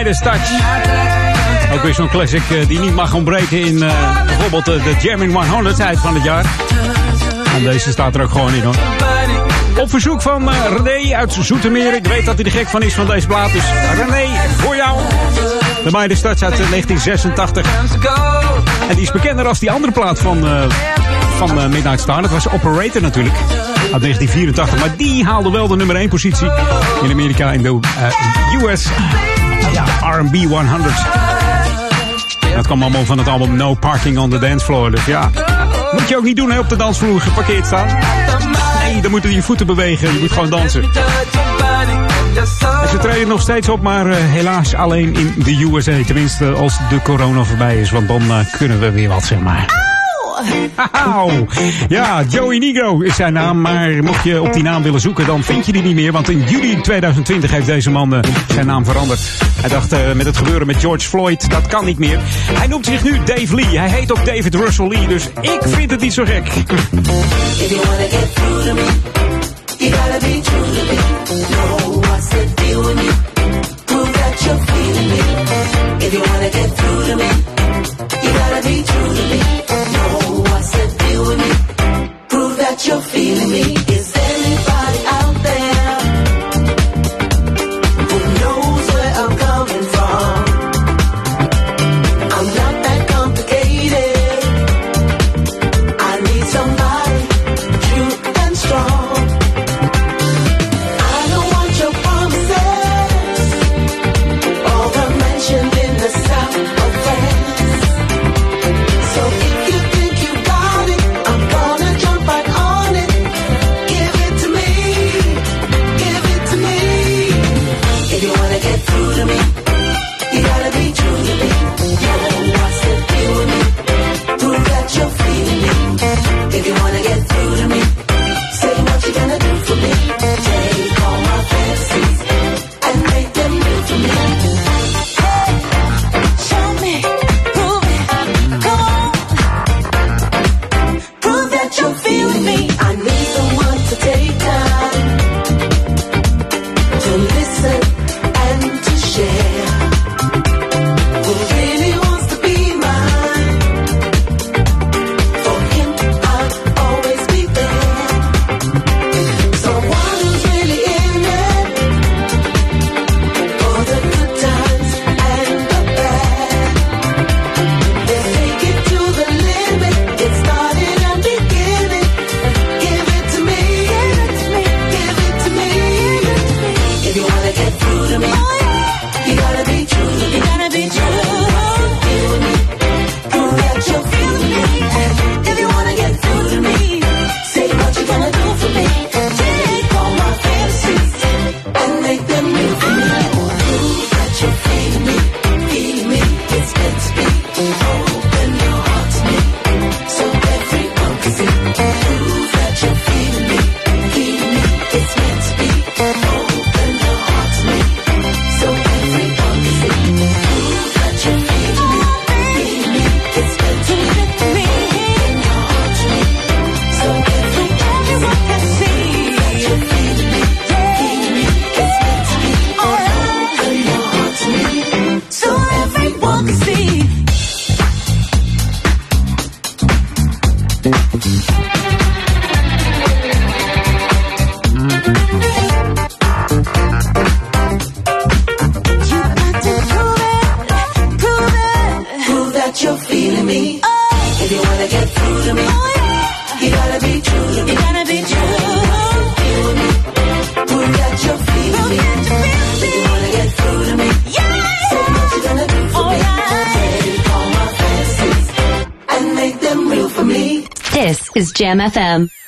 Midas Touch. Ook weer zo'n classic eh, die niet mag ontbreken in eh, bijvoorbeeld eh, de Jamming 100 tijd van het jaar. En deze staat er ook gewoon in hoor. Op verzoek van eh, René uit Zoetermeer. Ik weet dat hij er gek van is van deze plaat. Dus René, voor jou. De Midas Touch uit eh, 1986. En die is bekender als die andere plaat van, van Midnight Star. Dat was Operator natuurlijk. Uit 1984. Maar die haalde wel de nummer 1 positie in Amerika in de eh, US ja, R&B 100. Dat kwam allemaal van het album No Parking on the Dance Floor. Dus ja, moet je ook niet doen hè, op de dansvloer geparkeerd staan. Nee, dan moeten je voeten bewegen. Je moet gewoon dansen. En ze treden nog steeds op, maar eh, helaas alleen in de USA. Tenminste, als de corona voorbij is. Want dan eh, kunnen we weer wat, zeg maar. Auw. Ja, Joey Negro is zijn naam. Maar mocht je op die naam willen zoeken, dan vind je die niet meer. Want in juli 2020 heeft deze man eh, zijn naam veranderd. Hij dacht eh, met het gebeuren met George Floyd, dat kan niet meer. Hij noemt zich nu Dave Lee. Hij heet ook David Russell Lee. Dus ik vind het niet zo gek.
If you get through to me, you be. You're feeling me.
This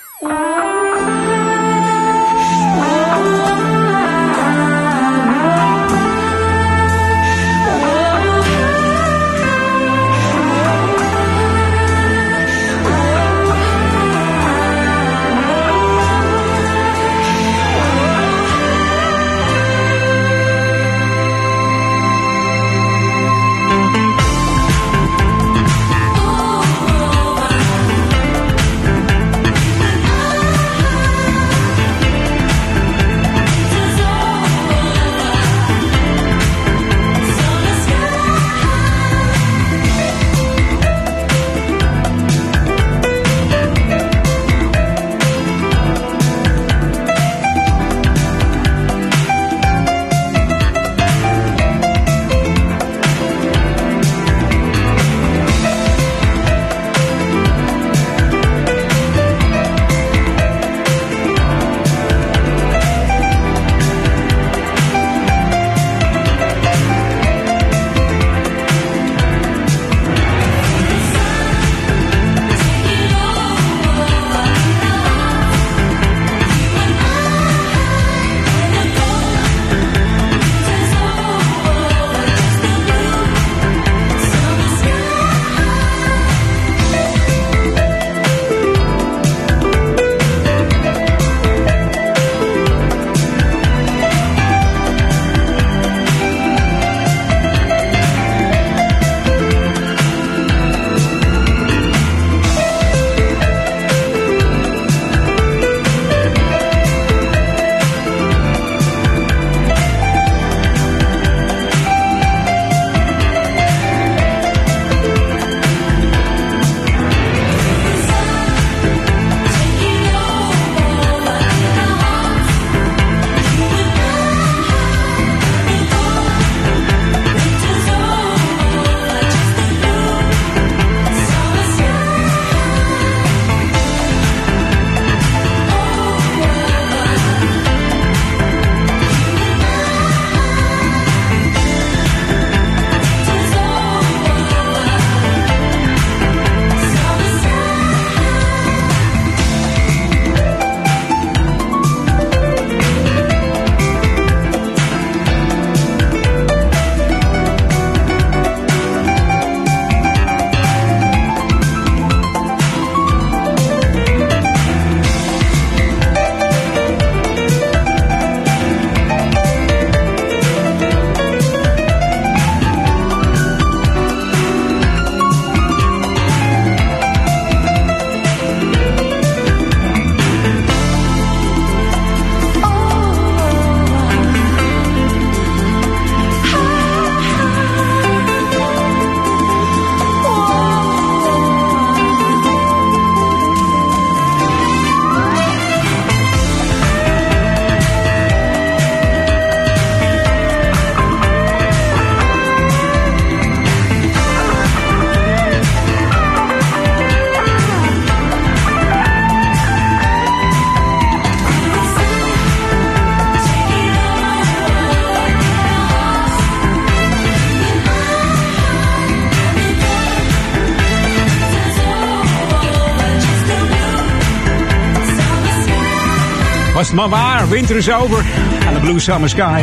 Maar waar, winter is over. En de Blue Summer Sky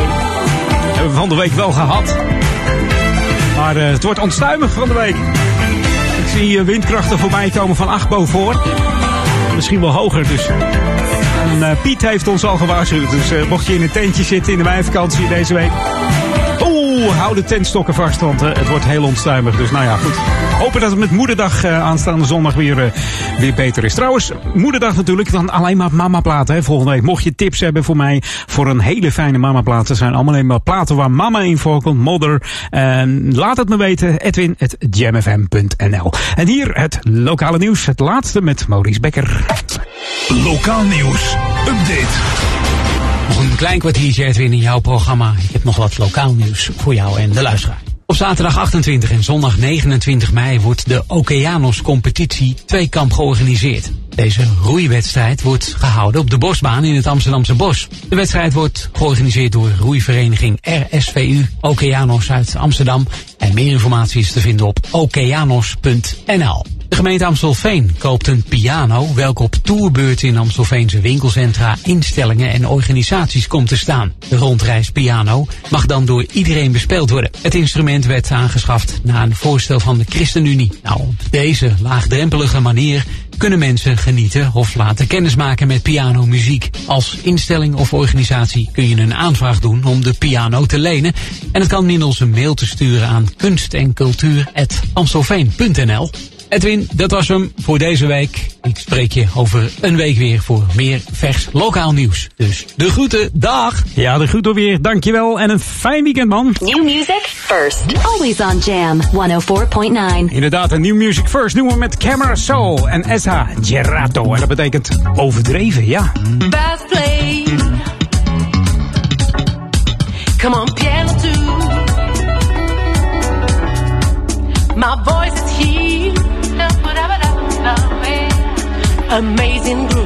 hebben we van de week wel gehad. Maar eh, het wordt onstuimig van de week. Ik zie eh, windkrachten voorbij komen van 8 boven. Misschien wel hoger dus. En eh, Piet heeft ons al gewaarschuwd. Dus mocht je in een tentje zitten in de meivakantie deze week. Oeh, hou de tentstokken vast, want eh, het wordt heel onstuimig. Dus nou ja, goed. Hopen dat het met moederdag eh, aanstaande zondag weer, eh, weer beter is. Trouwens, moederdag natuurlijk, dan alleen maar mama-platen volgende week. Mocht je tips hebben voor mij voor een hele fijne mama-platen. zijn allemaal maar platen waar mama in voorkomt, mother. En laat het me weten, edwin.jamfm.nl. En hier het lokale nieuws, het laatste met Maurice Becker.
Lokaal nieuws. Update.
Nog een klein kwartiertje Edwin in jouw programma. Ik heb nog wat lokaal nieuws voor jou en de luisteraar. Op zaterdag 28 en zondag 29 mei wordt de Okeanos competitie tweekamp georganiseerd. Deze roeiwedstrijd wordt gehouden op de Bosbaan in het Amsterdamse Bos. De wedstrijd wordt georganiseerd door roeivereniging RSVU Okeanos uit Amsterdam. En meer informatie is te vinden op okeanos.nl. De gemeente Amstelveen koopt een piano, welke op tourbeurt in Amstelveense winkelcentra, instellingen en organisaties komt te staan. De rondreispiano mag dan door iedereen bespeeld worden. Het instrument werd aangeschaft na een voorstel van de ChristenUnie. Nou, op deze laagdrempelige manier kunnen mensen genieten of laten kennismaken met pianomuziek. Als instelling of organisatie kun je een aanvraag doen om de piano te lenen. En het kan middels een mail te sturen aan kunst en cultuur.amstelveen.nl. Edwin, dat was hem voor deze week. Ik spreek je over een week weer voor meer vers lokaal nieuws. Dus de groeten, dag!
Ja, de groeten weer, dankjewel en een fijn weekend man.
New music first. Always on Jam 104.9.
Inderdaad, een nieuw music first doen we met Camera Soul en Esa Gerato. En dat betekent overdreven, ja.
Fast play. Come on, piano two. My voice Amazing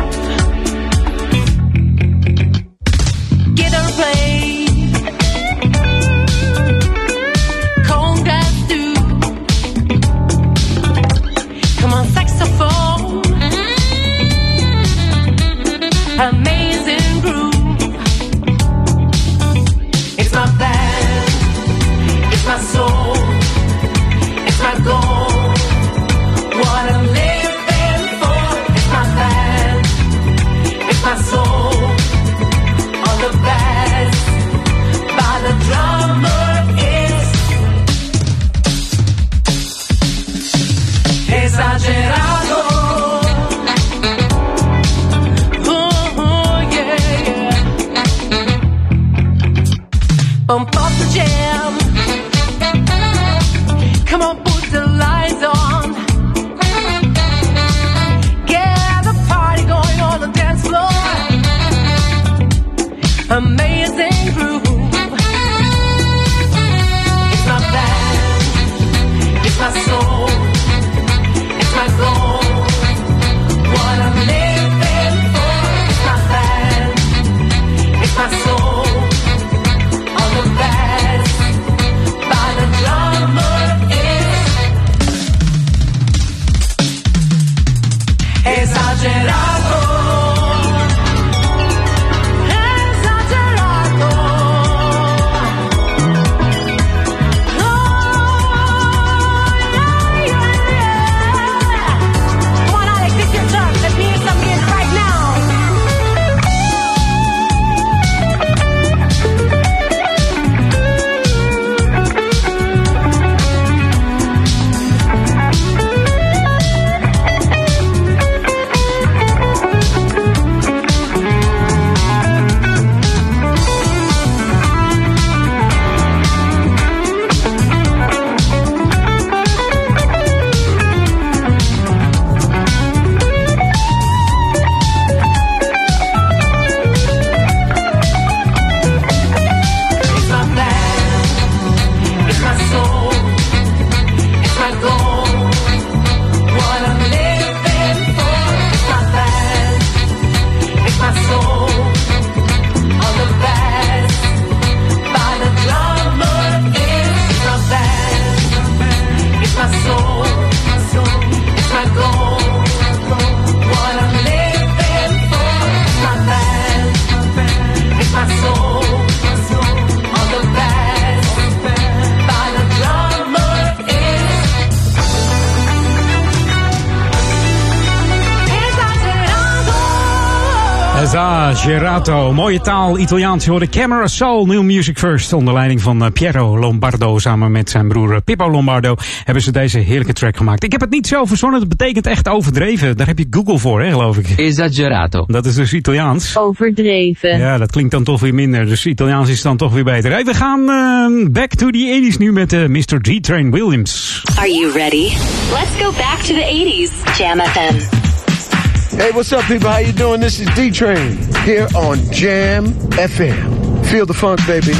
Esagerato.
Mooie taal, Italiaans. Je hoorde Camera Soul, New Music First. Onder leiding van eh, Piero Lombardo. Samen met zijn broer eh, Pippo Lombardo hebben ze deze heerlijke track gemaakt. Ik heb het niet zo verzonnen, dat betekent echt overdreven. Daar heb je Google voor, hè, geloof ik.
Esagerato.
Dat is dus Italiaans.
Overdreven.
Ja, dat klinkt dan toch weer minder. Dus Italiaans is dan toch weer beter. Hey, we gaan uh, back to the 80s nu met uh, Mr. G-Train Williams.
Are you ready? Let's go back to the 80s. Jam FM.
Hey, what's up, people? How you doing? This is D Train here on Jam FM. Feel the funk, baby.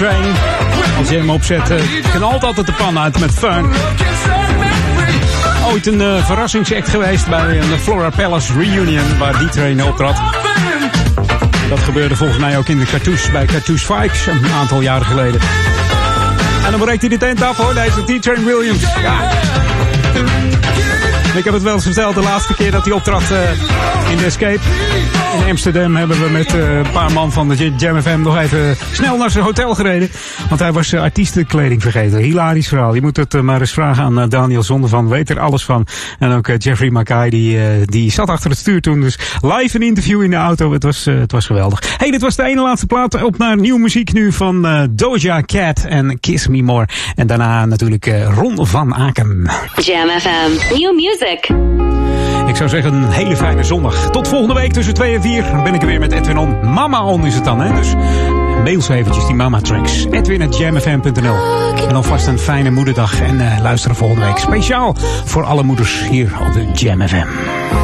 Train. Als je hem opzet, eh, knalt altijd de pan uit met fun. Ooit een uh, verrassingsact geweest bij eh, een Flora Palace reunion waar die train optrad. Dat gebeurde volgens mij ook in de Cartouche bij Cartouche Fikes een aantal jaren geleden. En dan breekt hij de tent af hoor, deze T Train Williams. Ja. Ik heb het wel eens verteld de laatste keer dat hij optrad. In de Escape in Amsterdam hebben we met eh, een paar man van de Jam FM nog even snel naar zijn hotel gereden. Want hij was uh, artiestenkleding vergeten. Hilarisch verhaal. Je moet het eh, maar eens vragen aan Daniel Zondervan. Weet er alles van. En ook Jeffrey Mackay, die, die zat achter het stuur toen. Dus live een interview in de auto. Het was, het was geweldig. hey, dit was de ene laatste plaat. Op naar nieuwe muziek nu van Doja Cat en Kiss Me More. En daarna natuurlijk Ron van Aken.
Jam FM. New music
zou zeggen, een hele fijne zondag. Tot volgende week tussen 2 en 4 ben ik er weer met Edwin On. Mama On is het dan, hè? Dus mail ze eventjes die mama tracks. Edwin at jamfm.nl. En alvast een fijne moederdag en uh, luisteren volgende week speciaal voor alle moeders hier op de Jam FM.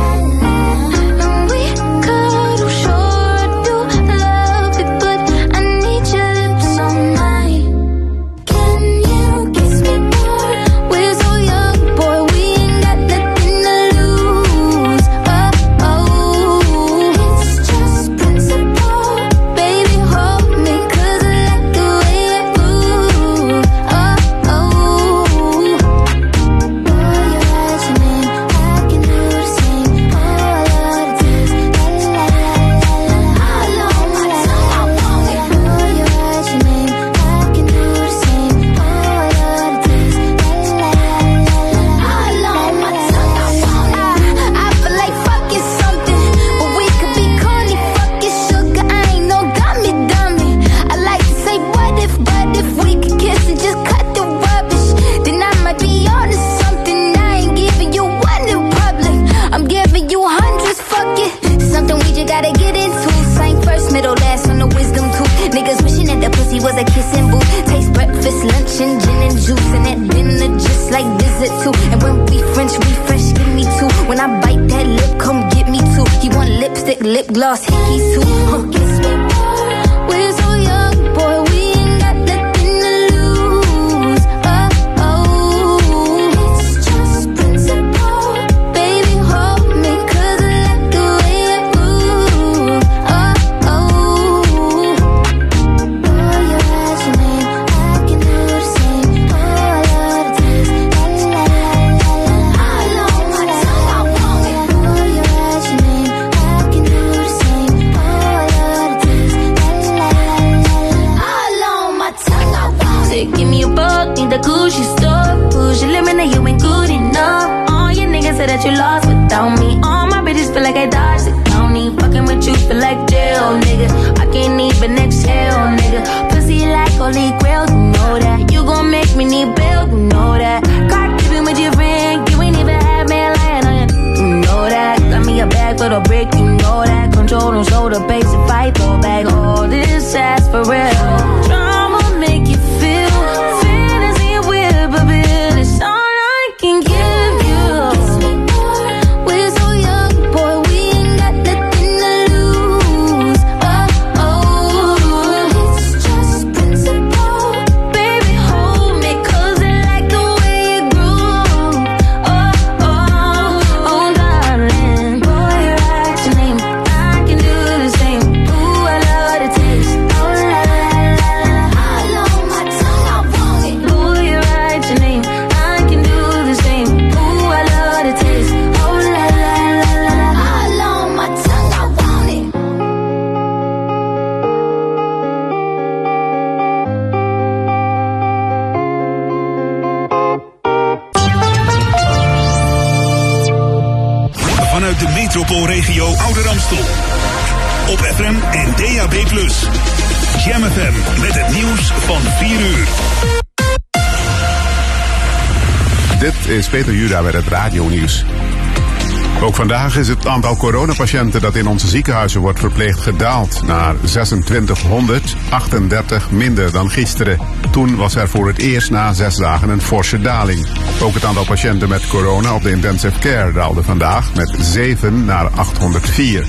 Vandaag is het aantal coronapatiënten dat in onze ziekenhuizen wordt verpleegd gedaald naar 2638 minder dan gisteren. Toen was er voor het eerst na zes dagen een forse daling. Ook het aantal patiënten met corona op de intensive care daalde vandaag met 7 naar 804.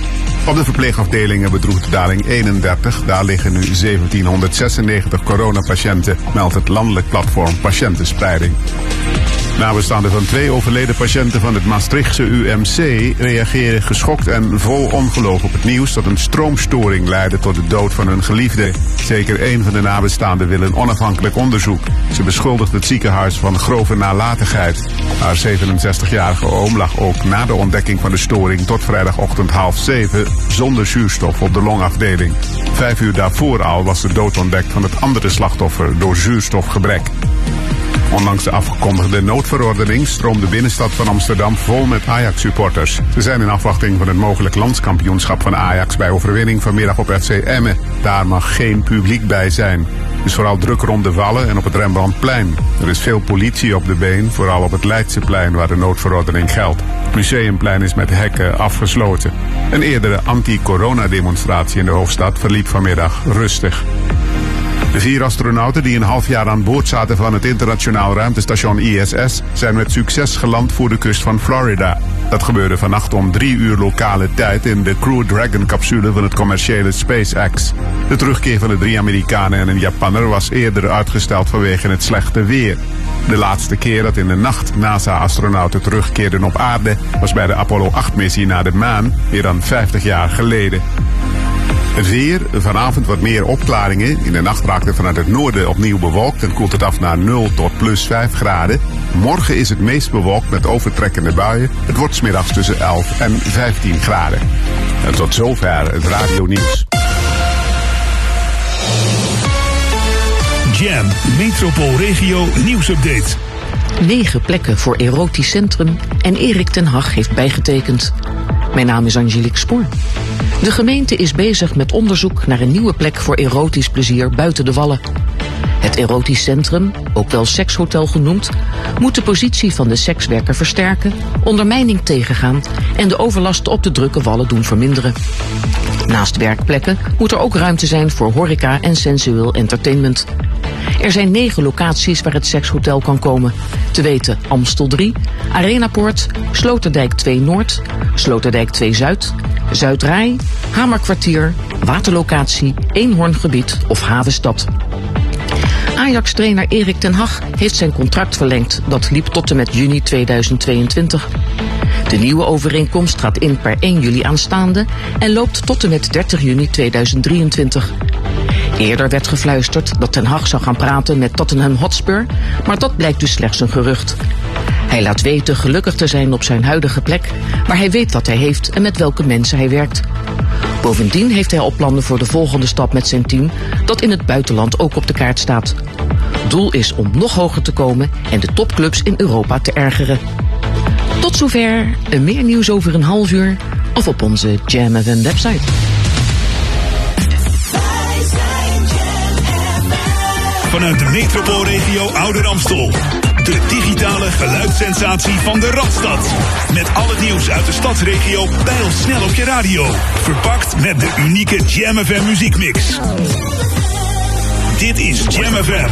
Op de verpleegafdelingen bedroeg de daling 31. Daar liggen nu 1796 coronapatiënten, meldt het landelijk platform Patiëntenspreiding. Nabestaanden van twee overleden patiënten van het Maastrichtse UMC reageren geschokt en vol ongeloof op het nieuws dat een stroomstoring leidde tot de dood van hun geliefde. Zeker één van de nabestaanden wil een onafhankelijk onderzoek. Ze beschuldigt het ziekenhuis van grove nalatigheid. Haar 67-jarige oom lag ook na de ontdekking van de storing tot vrijdagochtend half zeven zonder zuurstof op de longafdeling. Vijf uur daarvoor al was de dood ontdekt van het andere slachtoffer door zuurstofgebrek. Ondanks de afgekondigde noodverordening stroomt de binnenstad van Amsterdam vol met Ajax-supporters. Ze zijn in afwachting van het mogelijk landskampioenschap van Ajax bij overwinning vanmiddag op FC Emmen. Daar mag geen publiek bij zijn. Dus vooral druk rond de Wallen en op het Rembrandtplein. Er is veel politie op de been, vooral op het Leidseplein waar de noodverordening geldt. Het Museumplein is met hekken afgesloten. Een eerdere anti-corona-demonstratie in de hoofdstad verliep vanmiddag rustig. De vier astronauten die een half jaar aan boord zaten van het internationaal ruimtestation ISS zijn met succes geland voor de kust van Florida. Dat gebeurde vannacht om drie uur lokale tijd in de Crew Dragon capsule van het commerciële SpaceX. De terugkeer van de drie Amerikanen en een Japanner was eerder uitgesteld vanwege het slechte weer. De laatste keer dat in de nacht NASA-astronauten terugkeerden op aarde was bij de Apollo 8-missie naar de maan, meer dan 50 jaar geleden. Het weer, vanavond wat meer opklaringen. In de nacht raakt het vanuit het noorden opnieuw bewolkt en koelt het af naar 0 tot plus 5 graden. Morgen is het meest bewolkt met overtrekkende buien. Het wordt smiddags tussen 11 en 15 graden. En tot zover het radio nieuws.
Jam Metropoolregio nieuwsupdate.
Negen plekken voor erotisch centrum en Erik ten Hag heeft bijgetekend. Mijn naam is Angelique Spoor. De gemeente is bezig met onderzoek naar een nieuwe plek voor erotisch plezier buiten de Wallen. Het erotisch centrum, ook wel sekshotel genoemd, moet de positie van de sekswerker versterken, ondermijning tegengaan en de overlast op de drukke wallen doen verminderen. Naast werkplekken moet er ook ruimte zijn voor horeca en sensueel entertainment. Er zijn negen locaties waar het sekshotel kan komen. Te weten Amstel 3, Arenapoort, Sloterdijk 2 Noord, Sloterdijk 2 Zuid, Zuidraai, Hamerkwartier, Waterlocatie, Eenhoorngebied of Havenstad. Ajax-trainer Erik ten Hag heeft zijn contract verlengd. Dat liep tot en met juni 2022. De nieuwe overeenkomst gaat in per 1 juli aanstaande en loopt tot en met 30 juni 2023. Eerder werd gefluisterd dat Ten Hag zou gaan praten met Tottenham Hotspur, maar dat blijkt dus slechts een gerucht. Hij laat weten gelukkig te zijn op zijn huidige plek, maar hij weet wat hij heeft en met welke mensen hij werkt. Bovendien heeft hij al plannen voor de volgende stap met zijn team, dat in het buitenland ook op de kaart staat. Doel is om nog hoger te komen en de topclubs in Europa te ergeren. Tot zover, meer nieuws over een half uur of op onze Jam website.
Vanuit de metropoolregio Ouder Amstel. De digitale geluidssensatie van de Radstad. Met al het nieuws uit de stadsregio snel op je radio. Verpakt met de unieke Jam FM muziekmix. Dit is Jam FM.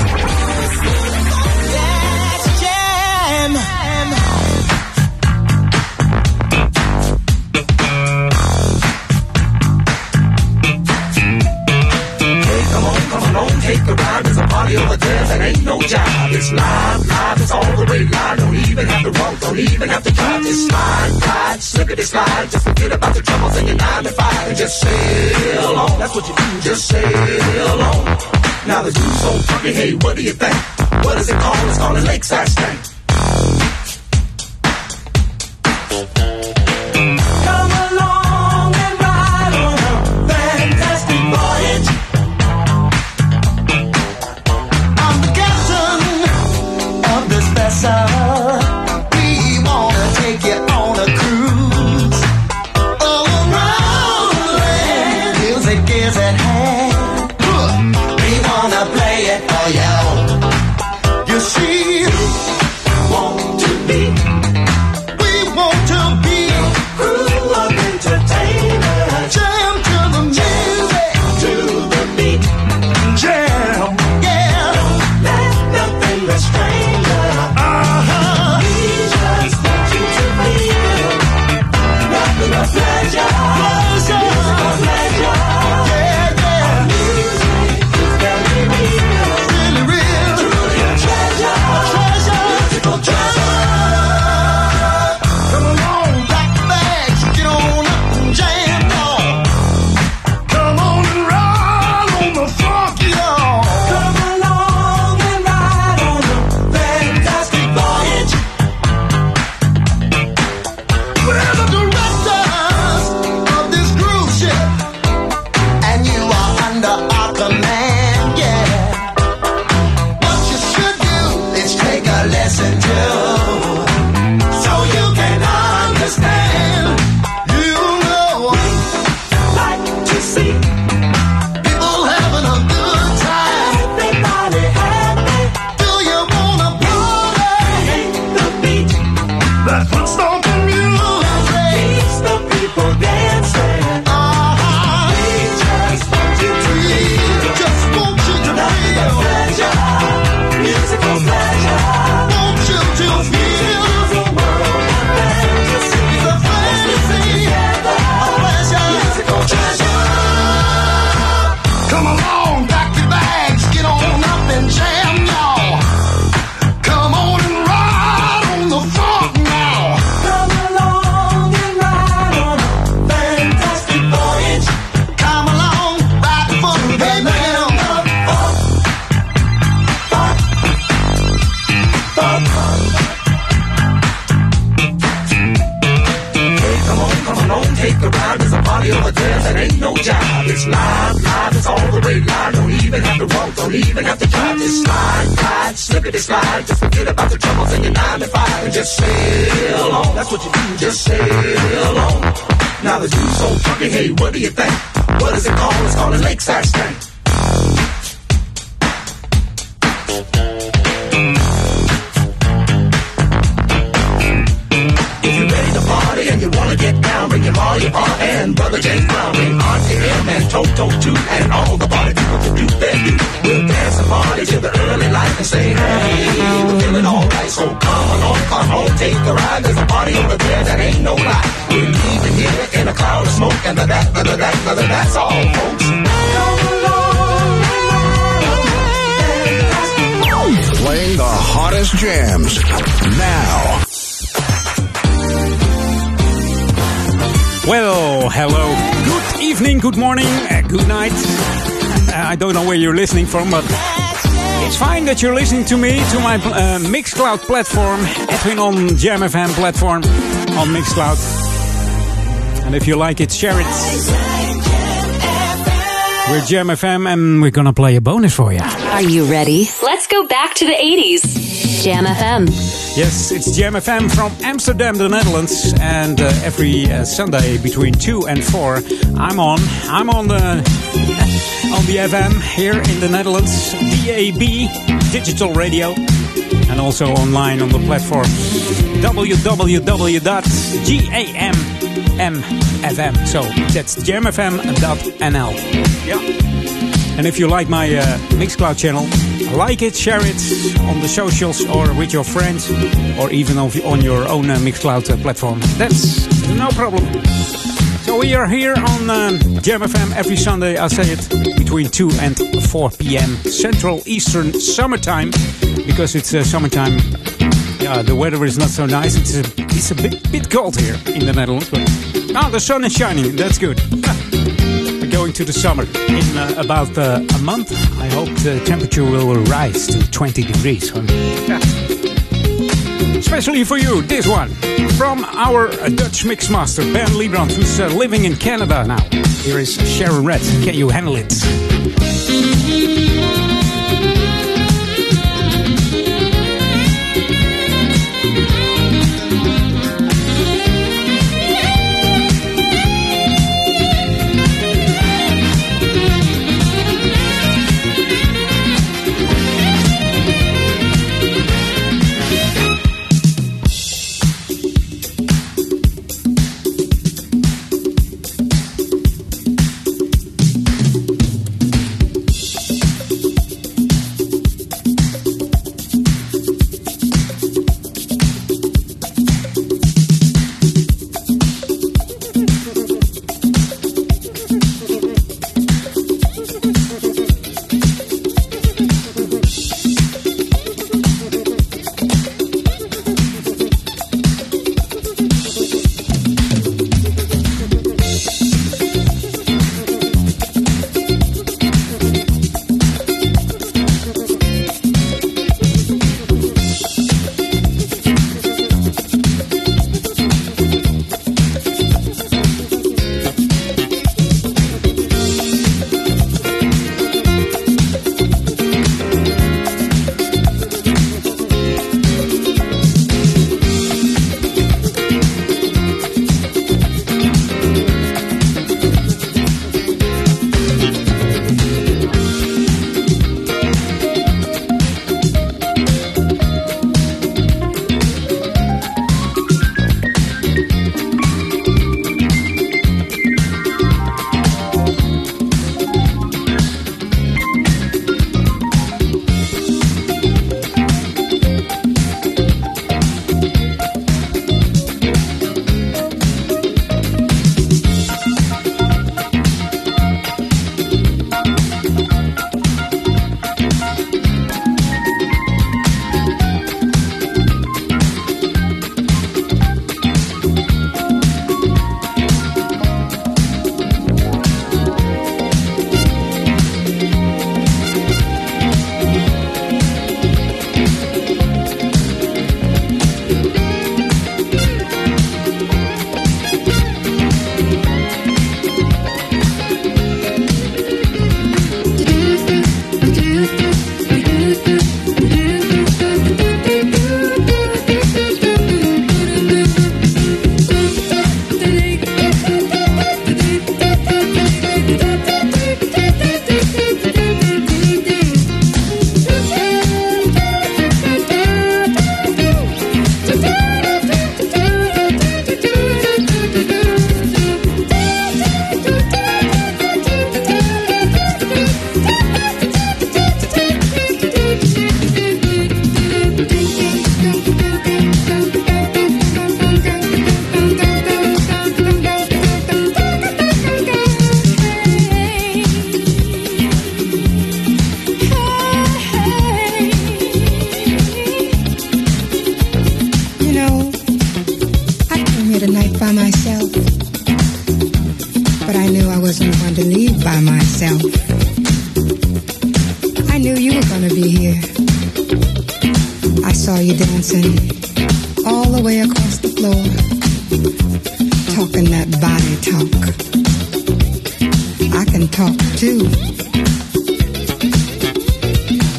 There's a ain't no job. It's live, live, it's all the way live. Don't even have to walk, don't even have to drive. Just slide, glide, slippity slide. Just forget about the troubles in your nine to five and just sail on. That's what you do, just sail on. Now the dude's so funky, hey, what do you think? What is it called? It's called a lakeside stank.
You're
listening to me, to my uh, Mixcloud platform, Edwin on Jam FM platform on Mixcloud. And if you like it, share it. We're Jam FM and we're gonna play a bonus for you.
Are you ready? Let's go back to the 80s. Jam FM.
Yes, it's Jam FM from Amsterdam, the Netherlands, and uh, every uh, Sunday between two and four, I'm on. I'm on the on the FM here in the Netherlands, DAB digital radio, and also online on the platform www.gamfm. So that's jamfm.nl. Yeah. And if you like my uh, Mixcloud channel, like it, share it on the socials or with your friends, or even on, on your own uh, Mixcloud uh, platform. That's no problem. We are here on um, FM every Sunday, I say it, between 2 and 4 p.m. Central Eastern Summertime, because it's uh, summertime. Yeah, the weather is not so nice. It's a, it's a bit, bit cold here in the Netherlands, but ah, the sun is shining. That's good. We're going to the summer in uh, about uh, a month. I hope the temperature will rise to 20 degrees. Yeah. Especially for you, this one from our uh, Dutch mixmaster Ben Liebrand, who's uh, living in Canada now. Here is Sharon Red. Can you handle it?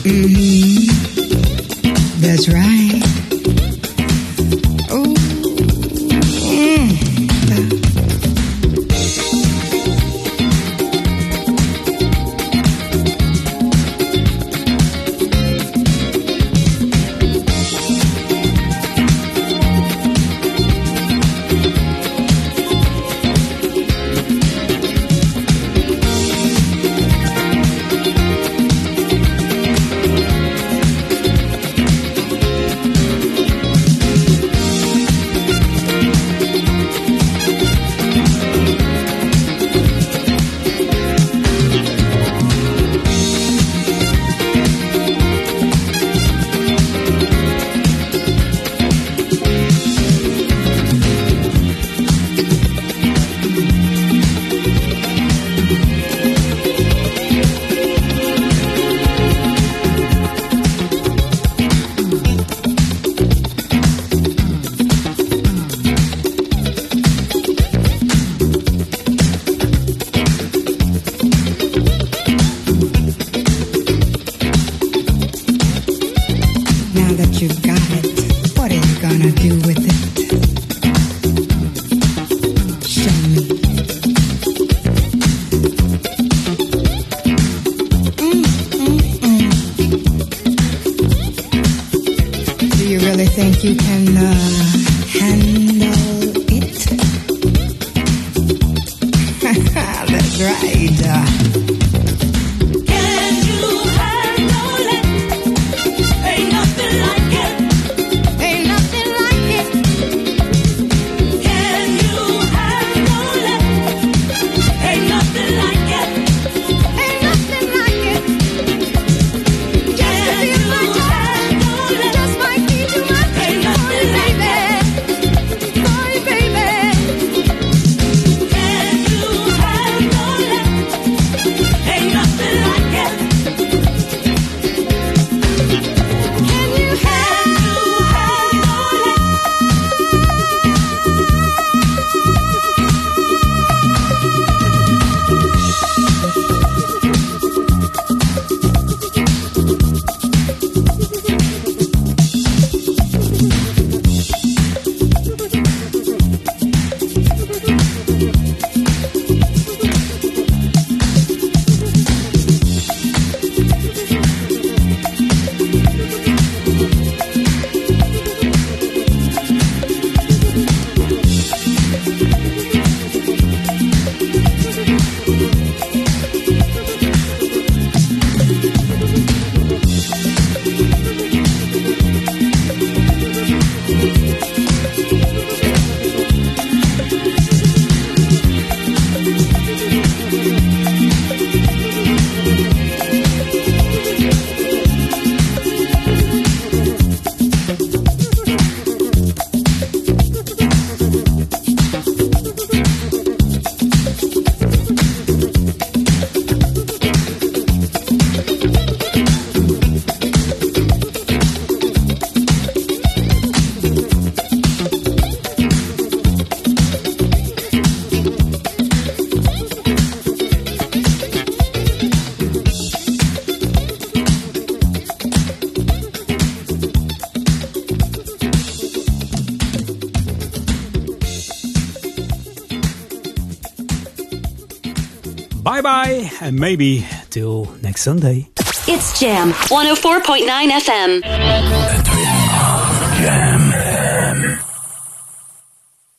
Mm-hmm. That's right.
and maybe till next Sunday.
It's Jam 104.9 FM.